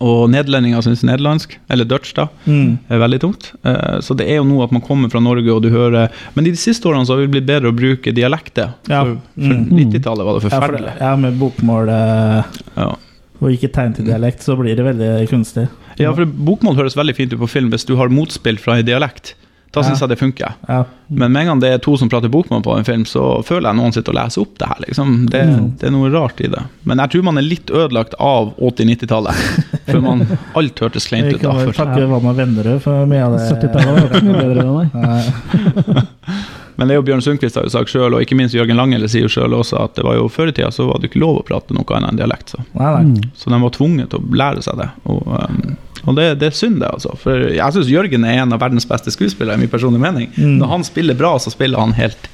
Og nederlendinger syns nederlandsk, eller dutch, da, Mm. er veldig tungt. Eh, Så det er jo noe at man kommer fra Norge og du hører Men i de siste årene så har vi blitt bedre å bruke dialekter. Ja. For, for Mm. 90-tallet var det Ja, for, forferdelig. ja, med bokmål eh, Ja. og ikke tegn til dialekt, så blir det veldig kunstig. ja, for bokmål høres veldig fint ut på film hvis du har motspill fra en dialekt. Da syns Ja. jeg det funker. Ja. Men med en gang det er to som prater bokmål på en film, så føler jeg noen sitter og leser opp det her. Liksom. Det, Mm. det er noe rart i det. Men jeg tror man er litt ødelagt av 80-90-tallet. <laughs> For man, alt hørtes kleint ut da. kan vel For. takke Vann og Vennerød for mye av det. 70-tallet var mye bedre enn meg. <laughs> Men det er jo Bjørn Sundquist har jo sagt sjøl, og ikke minst Jørgen Langele sier jo sjøl også, at det var jo før i tida så var det ikke lov å prate noe annet enn dialekt. Så, Nei, nei. Så de var tvunget til å lære seg det. Og, um, og det, det er synd, det, altså. For jeg syns Jørgen er en av verdens beste skuespillere, i min personlige mening. Mm. Når han spiller bra, så spiller han helt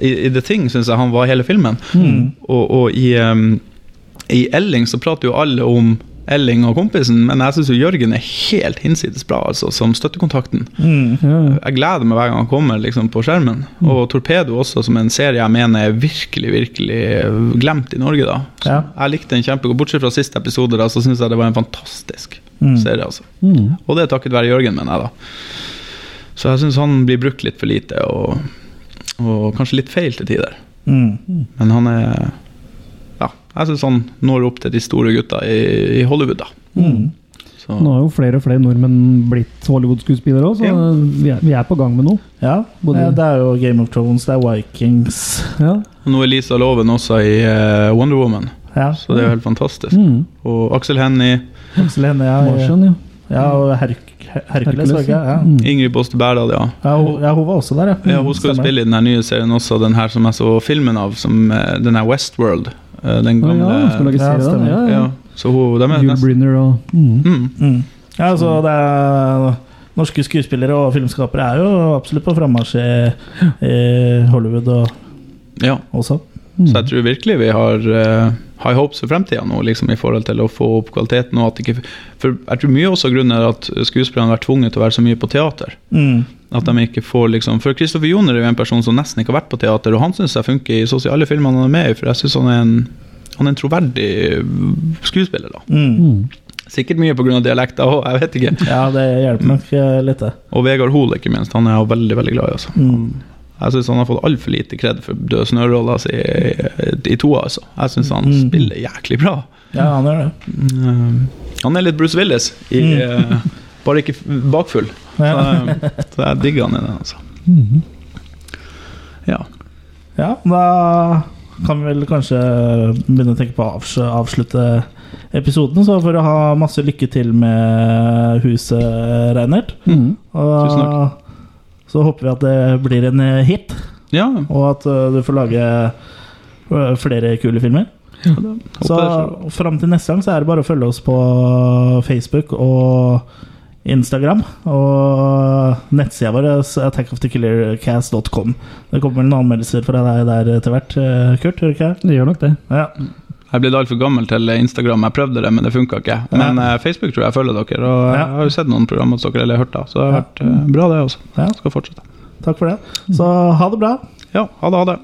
I, i The Thing syns jeg han var hele filmen. Mm. Og, og i, um, i Elling så prater jo alle om Elling og kompisen, men jeg syns Jørgen er helt hinsides bra, altså, som støttekontakten. Mm. Ja. Jeg gleder meg hver gang han kommer liksom, på skjermen. Og Torpedo også, som en serie jeg mener er virkelig, virkelig glemt i Norge. da. Ja. Jeg likte den kjempegodt. Bortsett fra siste episode, da, så syns jeg det var en fantastisk Mm. serie. altså. Mm. Og det er takket være Jørgen, mener jeg, da. Så jeg syns han blir brukt litt for lite, og, og kanskje litt feil til tider. Mm. Men han er Ja, jeg syns han når opp til de store gutta i, i Hollywood, da. Mm. Nå har jo flere og flere nordmenn blitt Hollywood-skuespillere òg, så Ja. vi, er, vi er på gang med noe. Ja, Både- det er jo Game of Thrones, det er Vikings Ja. og nå er Lisa Loven også i eh, Wonder Woman, Ja, så det er jo helt fantastisk. Mm. Og Aksel Hennie, Aksel Hennie, ja, Martian, ja. ja, og Herk Herkules, Hercules, var det ikke? Ja. Mm. Ingrid Båste Berdal, ja. Ja, hun, ja, hun var også der, ja. Ja, hun skal jo Stemmer. spille i den nye serien også, den her som jeg så filmen av, som eh, den her Westworld. eh, Den gamle ja, skal lage Ja, serie den. Ja, ja. ja. Så hun, de er Yul nesten og mm. mm. Mm. Ja, altså det er Norske skuespillere og filmskapere er jo absolutt på frammarsj i, i Hollywood og, Ja. også. Mm. Så jeg tror virkelig vi har uh, high hopes for fremtida nå, liksom i forhold til å få opp kvaliteten. Og at ikke, for jeg tror mye også grunnen er at skuespillerne har vært tvunget til å være så mye på teater. Mm. At de ikke får liksom For Kristoffer Joner er jo en person som nesten ikke har vært på teater, og han syns jeg funker i sosiale filmer han er med i, for jeg syns han en han er en troverdig skuespiller. da Mm. Mm. Sikkert mye pga. dialekta òg, jeg vet ikke. Ja, det hjelper nok eh, litt, det. Og Vegard Hoel, ikke minst. Han er jeg veldig veldig glad i. altså Mm. Jeg syns han har fått altfor lite kred for Død snø-rolla si i, i toa. Altså. Jeg syns han Mm. spiller jæklig bra. Ja, han gjør det. Mm, han er litt Bruce Willis, i, Mm. eh, bare ikke bakfull. Så, Ja. eh, så jeg digger han i den. altså Mm. Ja. ja, da kan vi vel kanskje begynne å tenke på å avslutte episoden. Så for å ha masse lykke til med huset, Reinert. Mm. Tusen takk. Så håper vi at det blir en eh, hit, ja og at eh, du får lage eh, flere kule filmer. Ja, Så fram til neste gang så er det bare å følge oss på Facebook og Instagram. Og nettsida vår er attackofthekillercast.com. Det kommer vel noen anmeldelser fra deg der etter hvert, Kurt? Gjør det ikke? Det gjør nok det. Ja. Jeg ble altfor gammel til Instagram. Jeg prøvde det, men det funka ikke. Men ja. Facebook tror jeg følger dere, og Ja. jeg har jo sett noen program hos dere, eller hørt det. Så det har vært eh, bra, det også. Ja. Skal fortsette. Takk for det. Så ha det bra. Ja, ha det, ha det.